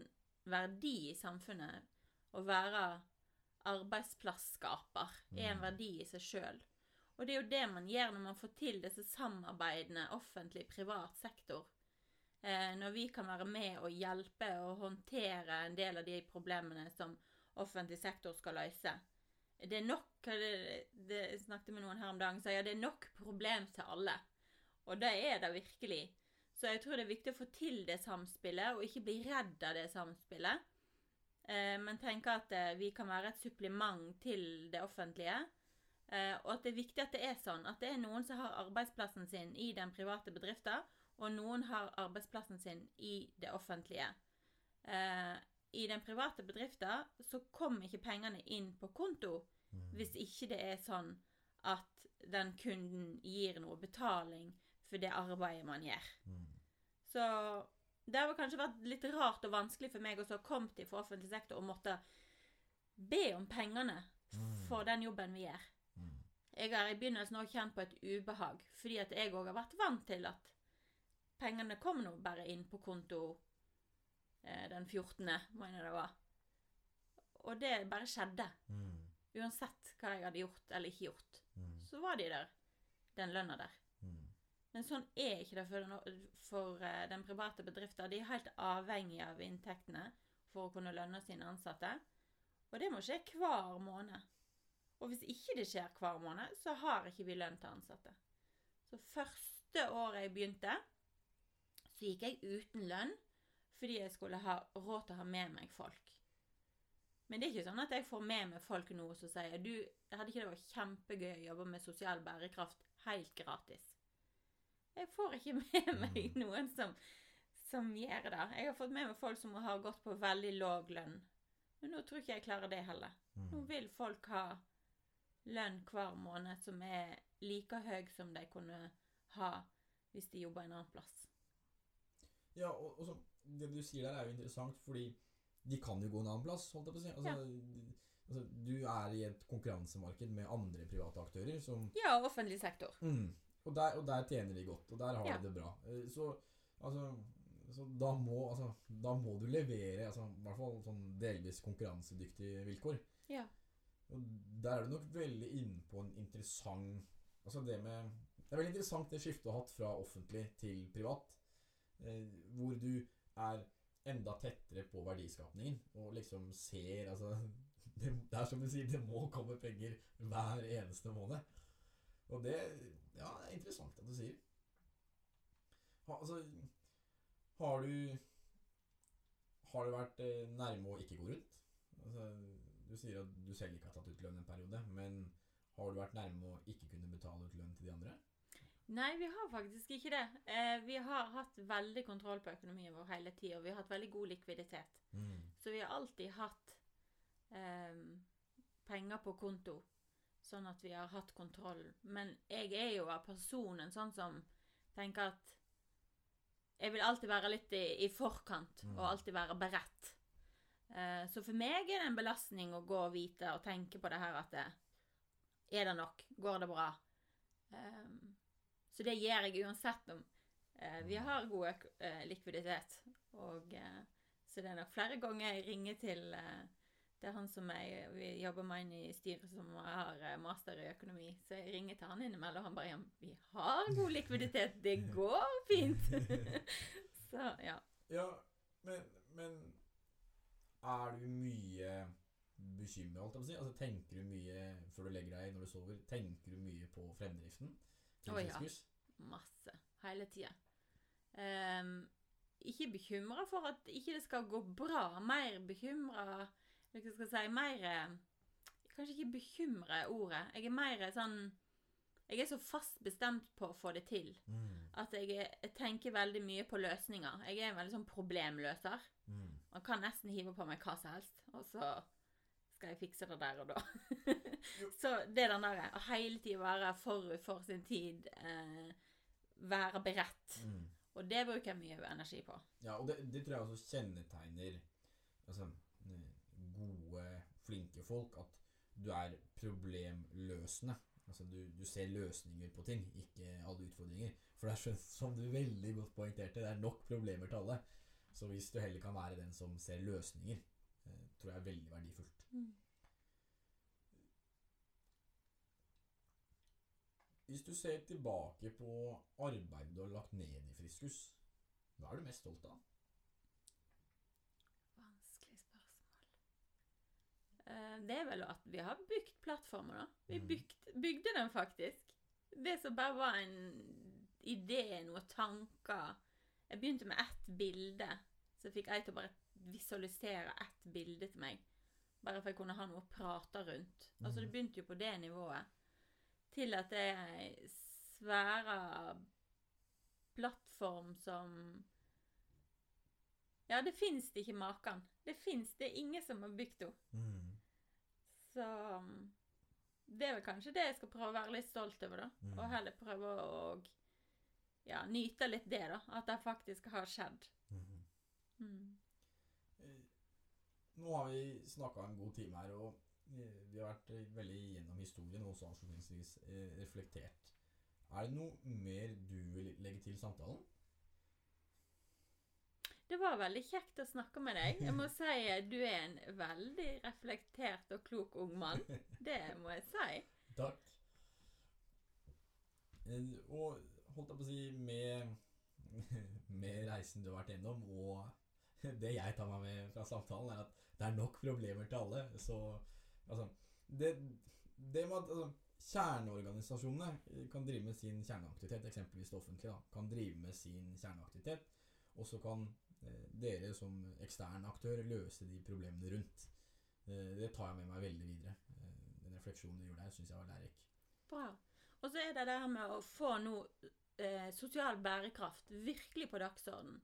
verdi i samfunnet. Å være arbeidsplasskaper er en Mm. verdi i seg sjøl. Og det er jo det man gjør når man får til disse samarbeidene offentlig-privat sektor. Eh, når vi kan være med og hjelpe og håndtere en del av de problemene som offentlig sektor skal løse. Det er nok det, det, Jeg snakket med noen her om dagen som sa ja, det er nok problem til alle. Og det er det virkelig. Så jeg tror det er viktig å få til det samspillet, og ikke bli redd av det samspillet. Eh, men tenke at eh, vi kan være et supplement til det offentlige. Eh, og at det er viktig at det er sånn. At det er noen som har arbeidsplassen sin i den private bedriften, og noen har arbeidsplassen sin i det offentlige. Eh, I den private bedriften så kommer ikke pengene inn på konto Mm. hvis ikke det er sånn at den kunden gir noe betaling for det arbeidet man gjør. Mm. Så det har kanskje vært litt rart og vanskelig for meg å å kommet fra offentlig sektor og måtte be om pengene Mm. for den jobben vi gjør. Mm. Jeg har i begynnelsen også kjent på et ubehag, fordi at jeg òg har vært vant til at pengene kom nå bare inn på konto den 14., mener jeg det var. Og det bare skjedde. Mm. Uansett hva jeg hadde gjort eller ikke gjort, Mm. så var de der. Den lønna der. Mm. Men sånn er ikke det for den, for eh, den private bedriften. De er helt avhengig av inntektene for å kunne lønne sine ansatte. Og det må skje hver måned. Og hvis ikke det skjer hver måned, så har ikke vi lønn til ansatte. Så første året jeg begynte, så gikk jeg uten lønn fordi jeg skulle ha råd til å ha med meg folk. Men det er ikke sånn at jeg får med meg folk nå som sier du, hadde ikke det vært kjempegøy å jobbe med sosial bærekraft helt gratis? Jeg får ikke [LAUGHS] med meg noen som, som gjør det. Jeg har fått med meg folk som har gått på veldig lav lønn. Men nå tror ikke jeg klarer det heller. Nå Mm. vil folk ha lønn hver måned som er like høy som de kunne ha hvis de jobba en annen plass. Ja, og, og så, det du sier der er jo interessant, fordi de kan jo gå en annen plass, holdt jeg på å si. Altså, ja. altså, du er i et konkurransemarked med andre private aktører som Ja, offentlig sektor. mm, og, der, og der tjener de godt, og der har Ja. de det bra. Eh, Så, altså, så da, må, altså, da må du levere altså, i hvert fall sånn delvis konkurransedyktige vilkår. Ja. Og der er du nok veldig inne på en interessant Altså det med Det er veldig interessant det skiftet du har hatt fra offentlig til privat. Eh, hvor du er enda tettere på verdiskapningen og liksom ser Altså [LAUGHS] det, det er som du sier, det må komme penger hver eneste måned. Og det Ja, det er interessant at du sier. Ha, altså Har du Har du vært eh, nærme å ikke gå rundt? Altså, du sier at du selv ikke har tatt ut lønn en periode, men har du vært nærme å ikke kunne betale ut lønn til de andre? Nei, vi har faktisk ikke det. Eh, vi har hatt veldig kontroll på økonomien vår hele tida, og vi har hatt veldig god likviditet. Så vi har alltid hatt eh, penger på konto, sånn at vi har hatt kontroll. Men jeg er jo av personen sånn som tenker at jeg vil alltid være litt i, i forkant, Mm. og alltid være beredt. Eh, så for meg er det en belastning å gå og vite og tenke på det her at det, Er det nok? Går det bra? Eh, så det gjør jeg uansett om eh, vi har god eh, likviditet. Og eh, så det er nok flere ganger jeg ringer til eh, Det er han som jeg, vi jobber med inn i styret, som har eh, master i økonomi. Så jeg ringer til han innimellom, og han bare ja, 'Vi har god likviditet. Det [LAUGHS] går fint.' [LAUGHS] så ja. Ja, men, men er du mye bekymra, holdt jeg på å si? Altså, tenker du mye før du legger deg når du sover? Tenker du mye på fremdriften til oh, ja. Masse. Hele tida. Um, ikke bekymra for at ikke det skal gå bra. Mer bekymra Hva skal si Mer eh, Kanskje ikke bekymre er ordet. Jeg er mer sånn Jeg er så fast bestemt på å få det til Mm. at jeg, jeg tenker veldig mye på løsninger. Jeg er en veldig sånn problemløser. Mm. Man kan nesten hive på meg hva som helst, og så skal jeg fikse det der og da. [LAUGHS] så det er den derre å hele tida være forut for sin tid, eh, være beredt. Mm. Og det bruker jeg mye energi på. Ja, og det, det tror jeg også kjennetegner altså, gode, flinke folk. At du er problemløsende. Altså du, du ser løsninger på ting, ikke alle utfordringer. For det er så som du veldig godt poengterte, det er nok problemer til alle. Så hvis du heller kan være den som ser løsninger, eh, tror jeg er veldig verdifullt. Mm. Hvis du ser tilbake på arbeidet du har lagt ned i Friskus, hva er du mest stolt av? Vanskelig spørsmål. Eh, det er vel at vi har bygd plattformer, da. Vi Mhm. bygd, bygde den faktisk. Det som bare var en idé, noen tanker. Jeg begynte med ett bilde, så fikk jeg til å bare visualisere ett bilde til meg. Bare for jeg kunne ha noe å prate rundt. Altså Det Mhm. begynte jo på det nivået. Til at det er ei svære plattform som Ja, det fins det ikke maken. Det fins det er ingen som har bygd henne. Så um, det er vel kanskje det jeg skal prøve å være litt stolt over, da. Mm. Og heller prøve å ja, nyte litt det, da. At det faktisk har skjedd. Mhm. Mm. Nå har vi snakka en god time her, og eh, vi har vært eh, veldig gjennom historien, og også avslutningsvis eh, reflektert. Er det noe mer du vil legge til samtalen? Det var veldig kjekt å snakke med deg. Jeg må [LAUGHS] si du er en veldig reflektert og klok ung mann. Det må jeg si. Takk. Og holdt jeg på å si med, [LAUGHS] med reisen du har vært gjennom, og [LAUGHS] det jeg tar meg med fra samtalen, er at det er nok problemer til alle. Så altså Det, det med at altså, kjerneorganisasjonene kan drive med sin kjerneaktivitet, eksempelvis det offentlige, da, kan drive med sin kjerneaktivitet, og så kan eh, dere som ekstern aktør løse de problemene rundt. Eh, det tar jeg med meg veldig videre. Eh, den refleksjonen du gjorde der, syns jeg var lærerik. Bra. Og så er det det her med å få noe eh, sosial bærekraft virkelig på dagsordenen.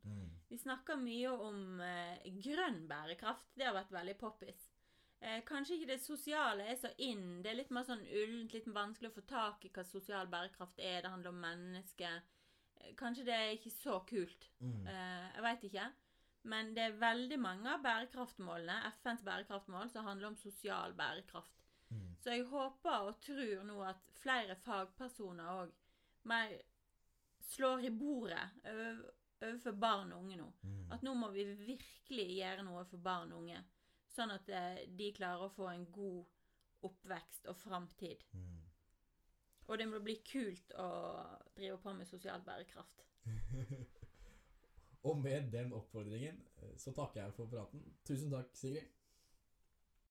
Vi snakker mye om eh, grønn bærekraft. Det har vært veldig poppis. Eh, kanskje ikke det sosiale er så inn. Det er litt mer sånn ullent, litt vanskelig å få tak i hva sosial bærekraft er. Det handler om mennesker. Eh, kanskje det er ikke så kult. Mm. Eh, jeg veit ikke. Men det er veldig mange av bærekraftmålene, FNs bærekraftmål, som handler om sosial bærekraft. Mm. Så jeg håper og tror nå at flere fagpersoner òg mer slår i bordet over- overfor barn og unge nå. Mm. At nå må vi virkelig gjøre noe for barn og unge. Sånn at eh, de klarer å få en god oppvekst og framtid. Mm. Og det må bli kult å drive på med sosial bærekraft. [LAUGHS] Og med den oppfordringen eh, så takker jeg for praten. Tusen takk, Sigrid.